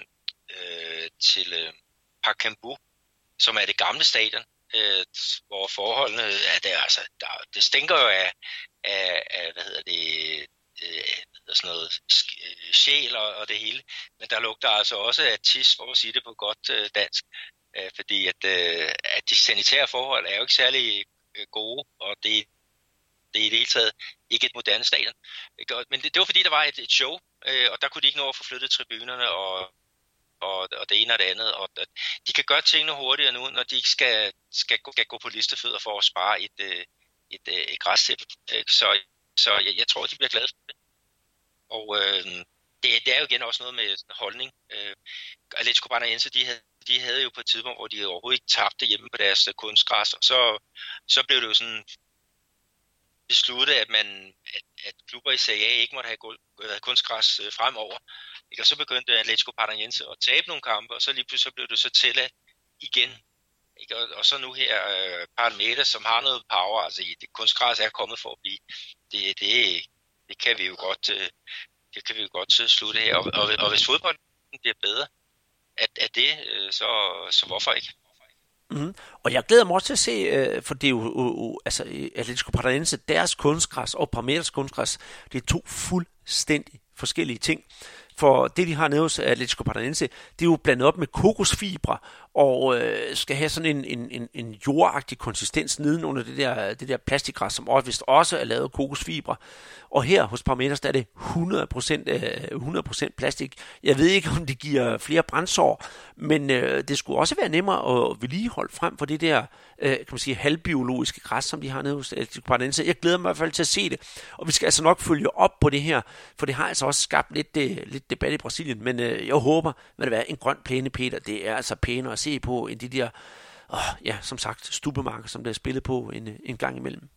uh, til uh, Parc Cambu, som er det gamle stadion, øh, hvor forholdene er det, altså, der, det stinker jo af, af, af hvad hedder det, øh, sådan noget øh, sjæl og, og det hele, men der lugter altså også af tis, for at sige det på godt øh, dansk, øh, fordi at, øh, at de sanitære forhold er jo ikke særlig øh, gode, og det, det er i det hele taget ikke et moderne stadion. Men det, det var fordi, der var et, et show, øh, og der kunne de ikke nå at få flyttet tribunerne, og og, og det ene og det andet. Og de kan gøre tingene hurtigere nu, når de ikke skal, skal, gå, skal gå på listefødder for at spare et, øh, et, øh, et, et græstæppe. Øh, så, så jeg, jeg tror, de bliver glade for det. Og øh, det, det er jo igen også noget med holdning. Øh, Atletico Paranaense, de havde, de havde jo på et tidspunkt, hvor de overhovedet ikke tabte hjemme på deres kunstgræs, og så, så blev det jo sådan besluttet, at, man, at, klubber i Serie A ikke måtte have øh, kunstgræs øh, fremover. Ikke? Og så begyndte Atletico Paranaense at tabe nogle kampe, og så lige pludselig så blev det så tilladt igen. Ikke? Og, og så nu her øh, Parameter, som har noget power, altså det, kunstgræs er kommet for at blive. Det, det, det kan vi jo godt, øh, det kan vi jo godt øh, slutte her. Og, og, og hvis fodbolden bliver bedre, at, at det, øh, så, så hvorfor ikke?
Mm. Og jeg glæder mig også til at se, øh, for det er jo, øh, øh, øh altså øh, Atletico Paranaense, deres kunstgræs og Parmeters kunstgræs, det er to fuldstændig forskellige ting. For det, de har nede hos Atletico Paranaense, det er jo blandet op med kokosfibre, og øh, skal have sådan en, en, en, en jordagtig konsistens nedenunder det der, det der plastikgræs, som også, vist også er lavet af kokosfibre. Og her hos Parmeters, der er det 100%, 100% øh, plastik. Jeg ved ikke, om det giver flere brændsår, men øh, det skulle også være nemmere at vedligeholde frem for det der øh, kan man sige, halvbiologiske græs, som de har nede hos Atletico Paranaense. Jeg glæder mig i hvert fald til at se det, og vi skal altså nok følge op på det her, for det har altså også skabt lidt, øh, lidt debat i Brasilien, men øh, jeg håber, at det være en grøn plæne, Peter, det er altså pænere at se på, end de der, åh, ja, som sagt, stubemarker, som der er spillet på en, en gang imellem.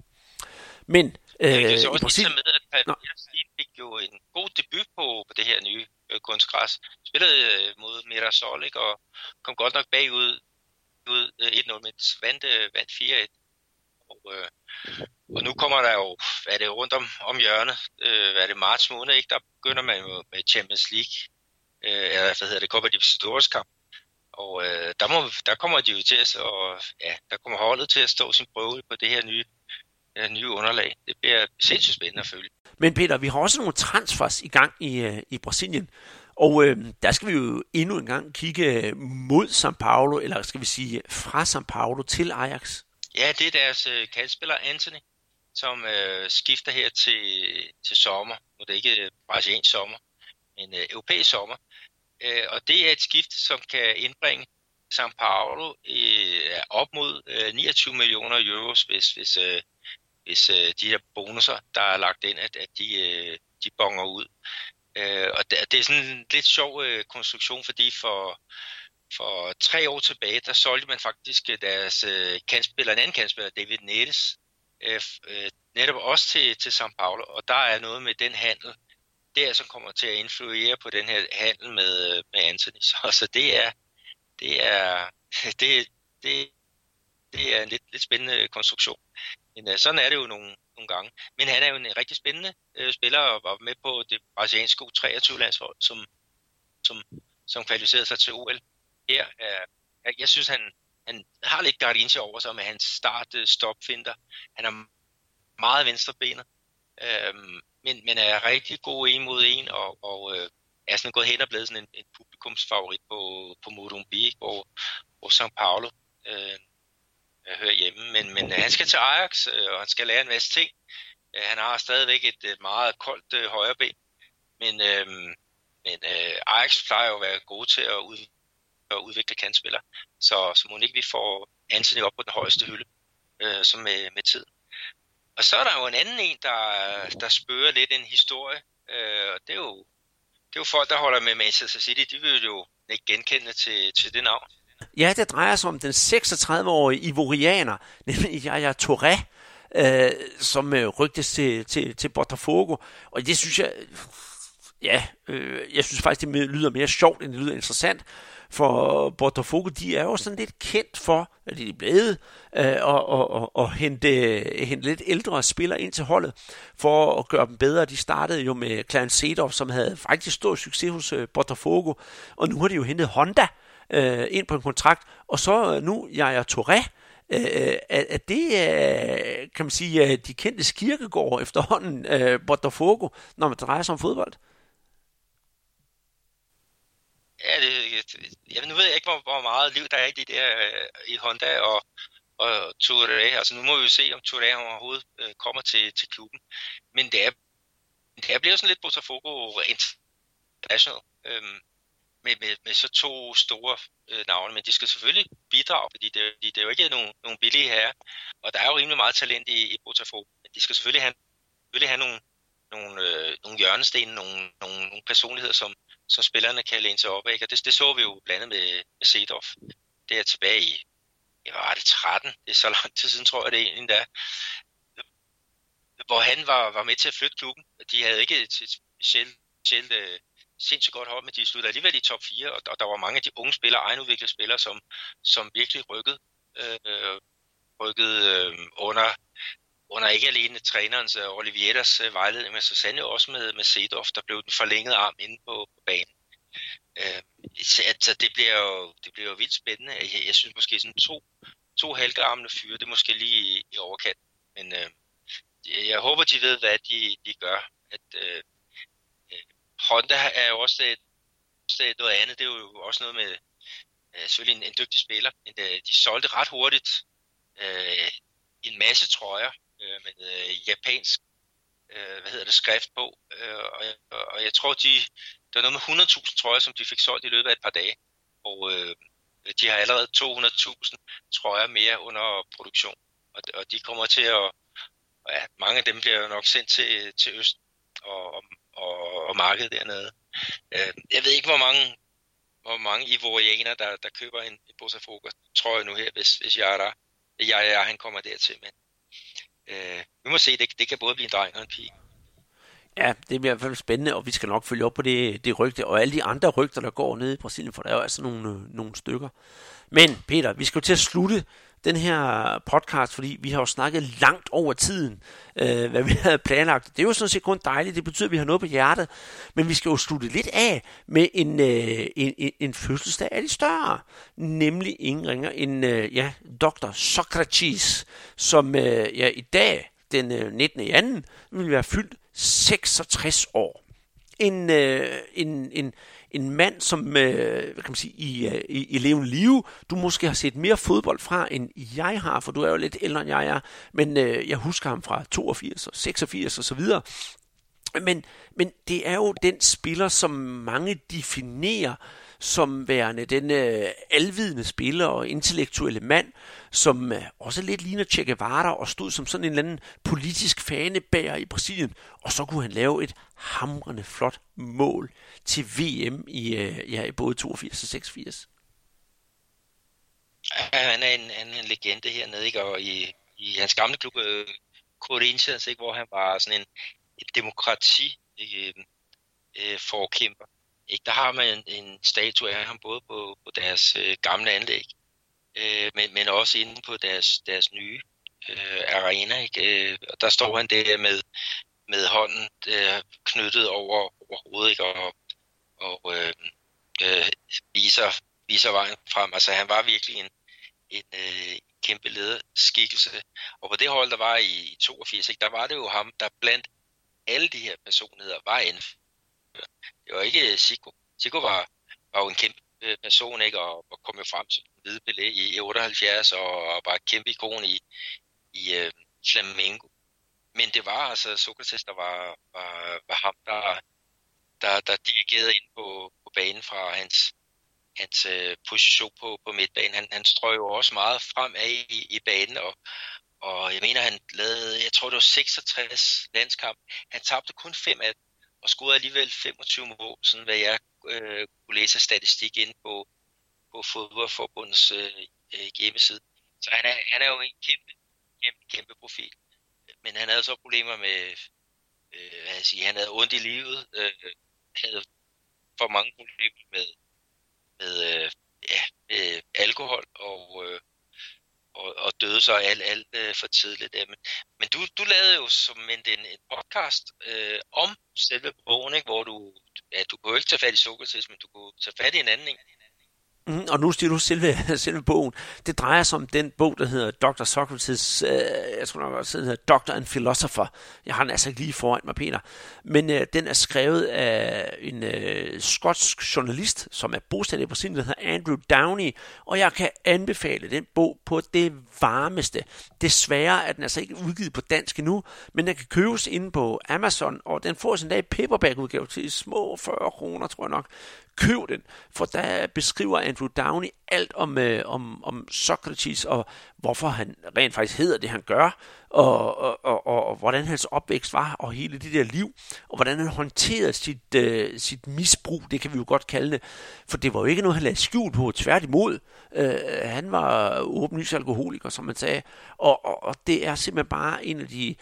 Men
øh, jeg kan så også Brasilien... med, at Palmeiras fik jo en god debut på, på det her nye øh, kunstgræs. Spillede øh, mod Mirasol, ikke, og kom godt nok bagud ud øh, 1-0, men vandt, øh, vandt 4-1. Og, øh, og nu kommer der jo, hvad er det, rundt om, om hjørnet, øh, hvad er det, marts måned, ikke? der begynder man jo med Champions League, øh, eller hvad hedder det, Copa Libertadores kamp. Og øh, der, må, der kommer de jo til at, og, ja, der kommer holdet til at stå sin prøve på det her nye, øh, nye underlag. Det bliver sindssygt spændende at følge.
Men Peter, vi har også nogle transfers i gang i, øh, i Brasilien. Og øh, der skal vi jo endnu en gang kigge mod São Paulo, eller skal vi sige fra São Paulo til Ajax.
Ja, det er deres øh, kaldspiller Anthony, som øh, skifter her til, til sommer. Nu er det ikke øh, brasiliansk sommer, men øh, europæisk sommer. Øh, og det er et skift, som kan indbringe São Paulo øh, op mod øh, 29 millioner euros, hvis, hvis, øh, hvis øh, de her bonusser, der er lagt ind, at, at de, øh, de bonger ud. Øh, og det, det er sådan en lidt sjov øh, konstruktion, fordi for, for tre år tilbage, der solgte man faktisk øh, deres øh, kandspiller, en anden kandspiller, David Nettes, øh, øh, netop også til, til São Paulo, og der er noget med den handel, der som kommer til at influere på den her handel med, øh, med Anthony. Så, så det er, det er, det, det, det er en lidt, lidt spændende konstruktion. Men uh, sådan er det jo nogle, nogle gange. Men han er jo en øh, rigtig spændende uh, spiller og var med på det brasilianske U23-landshold, som, som, som kvalificerede sig til OL. Her, uh, jeg, jeg synes, han, han har lidt Gardinci over sig med hans start-stop-finder. Han er meget venstrebenet, uh, men, men er rigtig god en mod en, og, og uh, er sådan gået hen og blevet sådan en, en publikumsfavorit på, på Morumbi, hvor, hvor São Paulo uh, Øh, hører hjemme. Men, men øh, han skal til Ajax, øh, og han skal lære en masse ting. Han har stadigvæk et meget koldt uh, højre ben, men, uh, men øh, Ajax plejer jo at være gode til at ud, at udvikle kantspillere. Så, så må ikke vi får Anthony op på den højeste hylde, øh, som med, med tid. Og så er der jo en anden en, der, der spørger lidt en historie, øh, og det er, jo, det er jo folk, der holder med Manchester City, de vil jo ikke genkende til, til det navn.
Ja, det drejer sig om den 36-årige ivorianer, nemlig Yaya Touré, øh, som øh, rygtes til, til, til Botafogo. Og det synes jeg, ja, øh, jeg synes faktisk, det lyder mere sjovt, end det lyder interessant. For Botafogo, de er jo sådan lidt kendt for, at de er blevet, øh, og, og, og, og hente, hente lidt ældre spillere ind til holdet, for at gøre dem bedre. De startede jo med Clarence Seedorf, som havde faktisk stor succes hos øh, Botafogo, og nu har de jo hentet Honda øh, Øh, ind på en kontrakt, og så øh, nu Yaya Touré, øh, at øh, det øh, kan man sige, de kendte skirkegård efterhånden, øh, Botafogo, når man drejer sig om fodbold.
Ja, det, jeg, nu ved jeg ikke, hvor, hvor meget liv der er i det der øh, i Honda og, og Touré. Altså nu må vi jo se, om Touré overhovedet øh, kommer til, til klubben. Men det er, det er blevet sådan lidt Botafogo International øhm, med, med, med så to store øh, navne. Men de skal selvfølgelig bidrage, fordi det, det er jo ikke nogen, nogen billige her. Og der er jo rimelig meget talent i, i Botafogo. Men de skal selvfølgelig have, selvfølgelig have nogle, nogle, øh, nogle hjørnesten, nogle, nogle, nogle personligheder, som, som spillerne kan læne sig op af. Og det, det så vi jo blandet med, med Seedorf. Det er tilbage i, jeg var det 13, det er så lang tid siden, tror jeg det er egentlig der, hvor han var, var med til at flytte klubben. De havde ikke et, et specielt, specielt sindssygt godt hold, men de sluttede alligevel i top 4, og, og der var mange af de unge spillere, egenudviklede spillere, som, som virkelig rykkede, øh, rykkede øh, under, under ikke alene trænerens øh, og Olivieras øh, vejledning, men så sandelig også med, med Seedorf, der blev den forlængede arm inde på, på banen. Øh, altså, det bliver jo, det bliver jo vildt spændende. Jeg, jeg synes måske sådan to, to halvgamle fyre, det er måske lige i, i overkant. Men øh, jeg håber, de ved, hvad de, de gør. At, øh, Honda er jo også øh, et, noget andet. Det er jo også noget med øh, selvfølgelig en, en dygtig spiller, men øh, de solgte ret hurtigt øh, en masse trøjer øh, med øh, japansk øh, hvad hedder det, skrift på. Øh, og, og, jeg tror, de, der var noget med 100.000 trøjer, som de fik solgt i løbet af et par dage. Og øh, de har allerede 200.000 trøjer mere under produktion. Og, og de kommer til at, ja, mange af dem bliver jo nok sendt til, til Øst og, og, og markedet dernede. Øh, jeg ved ikke, hvor mange hvor mange ivorianer, der, der køber en, en Botafogo, tror jeg nu her, hvis, hvis jeg er der. Jeg, jeg, han kommer dertil, men øh, vi må se, det, det kan både blive en dreng og en pige.
Ja, det bliver i hvert fald spændende, og vi skal nok følge op på det, det rygte, og alle de andre rygter, der går ned i Brasilien, for der er jo altså nogle, øh, nogle stykker. Men Peter, vi skal jo til at slutte den her podcast, fordi vi har jo snakket langt over tiden, øh, hvad vi havde planlagt. Det er jo sådan set kun dejligt, det betyder, at vi har noget på hjertet, men vi skal jo slutte lidt af med en, øh, en, en, en fødselsdag af de større, nemlig ingen ringer end øh, ja, Dr. Socrates, som øh, ja, i dag, den øh, 19. i anden, vil være fyldt 66 år. En, øh, en, en, en mand, som øh, hvad kan man sige, i, øh, i, i levende live, du måske har set mere fodbold fra, end jeg har, for du er jo lidt ældre, end jeg er, men øh, jeg husker ham fra 82 og 86 og så videre. Men, men det er jo den spiller, som mange definerer som værende den øh, alvidende spiller og intellektuelle mand, som øh, også lidt ligner Che Guevara og stod som sådan en eller anden politisk fanebærer i Brasilien. Og så kunne han lave et hamrende flot mål til VM i, øh, ja, i både 82 og 86.
Ja, han er en, en, en legende hernede, ikke? og i, i hans gamle klub, øh, Corinthians, ikke? hvor han var sådan en, en demokrati øh, Øh, forkæmper. Ikke? Der har man en, en statue af ham både på, på deres øh, gamle anlæg, øh, men, men også inde på deres, deres nye øh, arena. Ikke? Øh, og der står han der med, med hånden øh, knyttet over, over hovedet ikke? og, og øh, øh, viser, viser vejen frem. Altså han var virkelig en, en øh, kæmpe lederskikkelse. Og på det hold, der var i, i 82, ikke, der var det jo ham, der blandt alle de her personligheder var en det var ikke Sico. Sico var, var jo en kæmpe øh, person, ikke? Og, og kom jo frem til hvide belæg i 78 og, og var et kæmpe ikon i, i øh, Flamengo. Men det var altså Sokrates, der var, var, var ham, der, der, der dirigerede ind på, på banen fra hans, hans øh, position på, på midtbanen. Han, han strøg jo også meget frem af i, i banen, og, og jeg mener, han lavede, jeg tror det var 66 landskamp. Han tabte kun fem af dem, og scorede alligevel 25 mål, sådan hvad jeg øh, kunne læse statistik ind på, på fodboldforbundets øh, øh, hjemmeside. Så han er, han er jo en kæmpe, kæmpe, kæmpe profil. Men han havde så problemer med, øh, hvad jeg sige, han havde ondt i livet, øh, havde for mange problemer med, med, øh, ja, med alkohol og, øh, og, og døde så alt, alt øh, for tidligt. Øh, men, men du, du lavede jo som en, en, en podcast øh, om selve bogen, ikke? hvor du, ja, du kunne jo ikke tage fat i Sokrates, men du kunne tage fat i en anden Ikke?
Mm, og nu stiger du selve, selve bogen. Det drejer sig om den bog, der hedder Dr. Socrates, øh, jeg tror nok også, den hedder Dr. and Philosopher. Jeg har den altså ikke lige foran mig, Peter. Men øh, den er skrevet af en øh, skotsk journalist, som er bosat i Brasilien, der hedder Andrew Downey. Og jeg kan anbefale den bog på det varmeste. Desværre er den altså ikke udgivet på dansk endnu, men den kan købes inde på Amazon, og den får sin dag i paperback-udgave til små 40 kroner, tror jeg nok køb den, for der beskriver Andrew Downey alt om, øh, om, om Socrates, og hvorfor han rent faktisk hedder det, han gør, og, og, og, og, og hvordan hans opvækst var, og hele det der liv, og hvordan han håndterede sit, øh, sit misbrug, det kan vi jo godt kalde det, for det var jo ikke noget, han lagde skjul på, tværtimod. Øh, han var åbenlys alkoholiker, som man sagde, og, og, og det er simpelthen bare en af de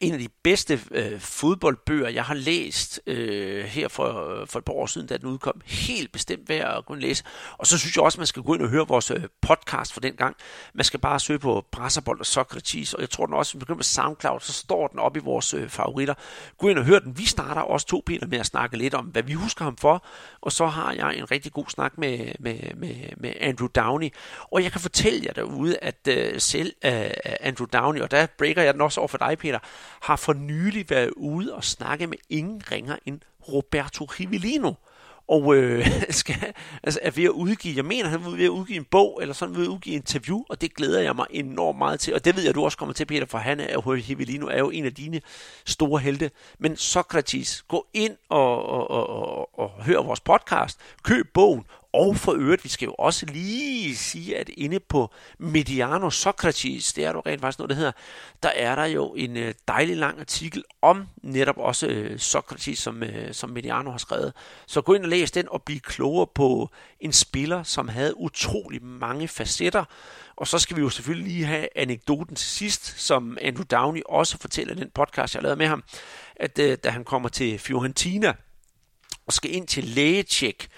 en af de bedste øh, fodboldbøger, jeg har læst øh, her for, øh, for et par år siden, da den udkom. Helt bestemt værd at gå og læse. Og så synes jeg også, man skal gå ind og høre vores øh, podcast fra den gang. Man skal bare søge på Brasserbold og Socrates, og jeg tror den også, hvis man begynder med SoundCloud, så står den op i vores øh, favoritter. Gå ind og hør den. Vi starter også to Peter med at snakke lidt om, hvad vi husker ham for, og så har jeg en rigtig god snak med, med, med, med Andrew Downey. Og jeg kan fortælle jer derude, at øh, selv øh, Andrew Downey, og der breaker jeg den også over for dig, Peter, har for nylig været ude og snakke med ingen ringer end Roberto Rivellino. Og øh, skal, altså er ved at udgive, jeg mener, han er ved at udgive en bog, eller sådan ved at udgive en interview, og det glæder jeg mig enormt meget til. Og det ved jeg, du også kommer til, Peter, for han er jo, er jo en af dine store helte. Men Socrates, gå ind og, og, og, og, og hør vores podcast, køb bogen, og for øvrigt, vi skal jo også lige sige, at inde på Mediano Socrates, det er jo rent faktisk noget, der hedder, der er der jo en øh, dejlig lang artikel om netop også øh, Socrates, som, øh, som Mediano har skrevet. Så gå ind og læs den og bliv klogere på en spiller, som havde utrolig mange facetter. Og så skal vi jo selvfølgelig lige have anekdoten til sidst, som Andrew Downey også fortæller i den podcast, jeg lavede med ham, at da han kommer til Fiorentina og skal ind til lægetjek,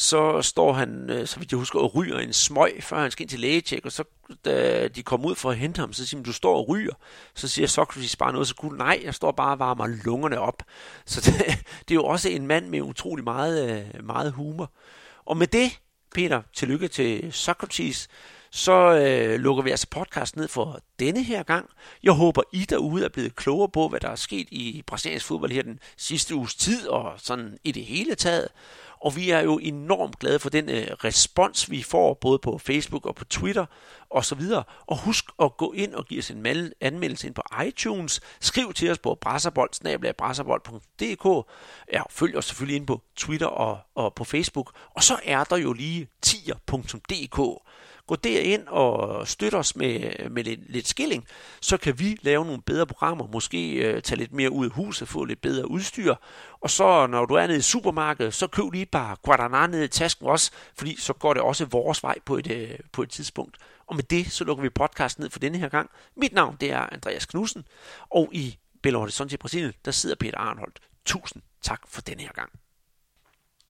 så står han, øh, så vidt jeg husker, og ryger en smøg, før han skal ind til lægetjek, og så da de kommer ud for at hente ham, så siger han, du står og ryger. Så siger Socrates bare noget så cool, nej, jeg står bare og varmer lungerne op. Så det, det er jo også en mand med utrolig meget, øh, meget humor. Og med det, Peter, tillykke til Socrates, så øh, lukker vi altså podcast ned for denne her gang. Jeg håber, I derude er blevet klogere på, hvad der er sket i brasiliansk fodbold her den sidste uges tid, og sådan i det hele taget. Og vi er jo enormt glade for den øh, respons, vi får både på Facebook og på Twitter. og så videre. Og husk at gå ind og give os en anmeldelse ind på iTunes. Skriv til os på brasserbold.dk. Ja, følg os selvfølgelig ind på Twitter og, og på Facebook. Og så er der jo lige tier.dk Gå derind og støt os med, med lidt, lidt skilling, så kan vi lave nogle bedre programmer, måske øh, tage lidt mere ud af huset, få lidt bedre udstyr, og så når du er nede i supermarkedet, så køb lige bare Guadana ned i tasken også, fordi så går det også vores vej på et, øh, på et tidspunkt. Og med det, så lukker vi podcasten ned for denne her gang. Mit navn, det er Andreas Knudsen, og i Belo Horizonte i Brasilien, der sidder Peter Arnholdt. Tusind tak for denne her gang.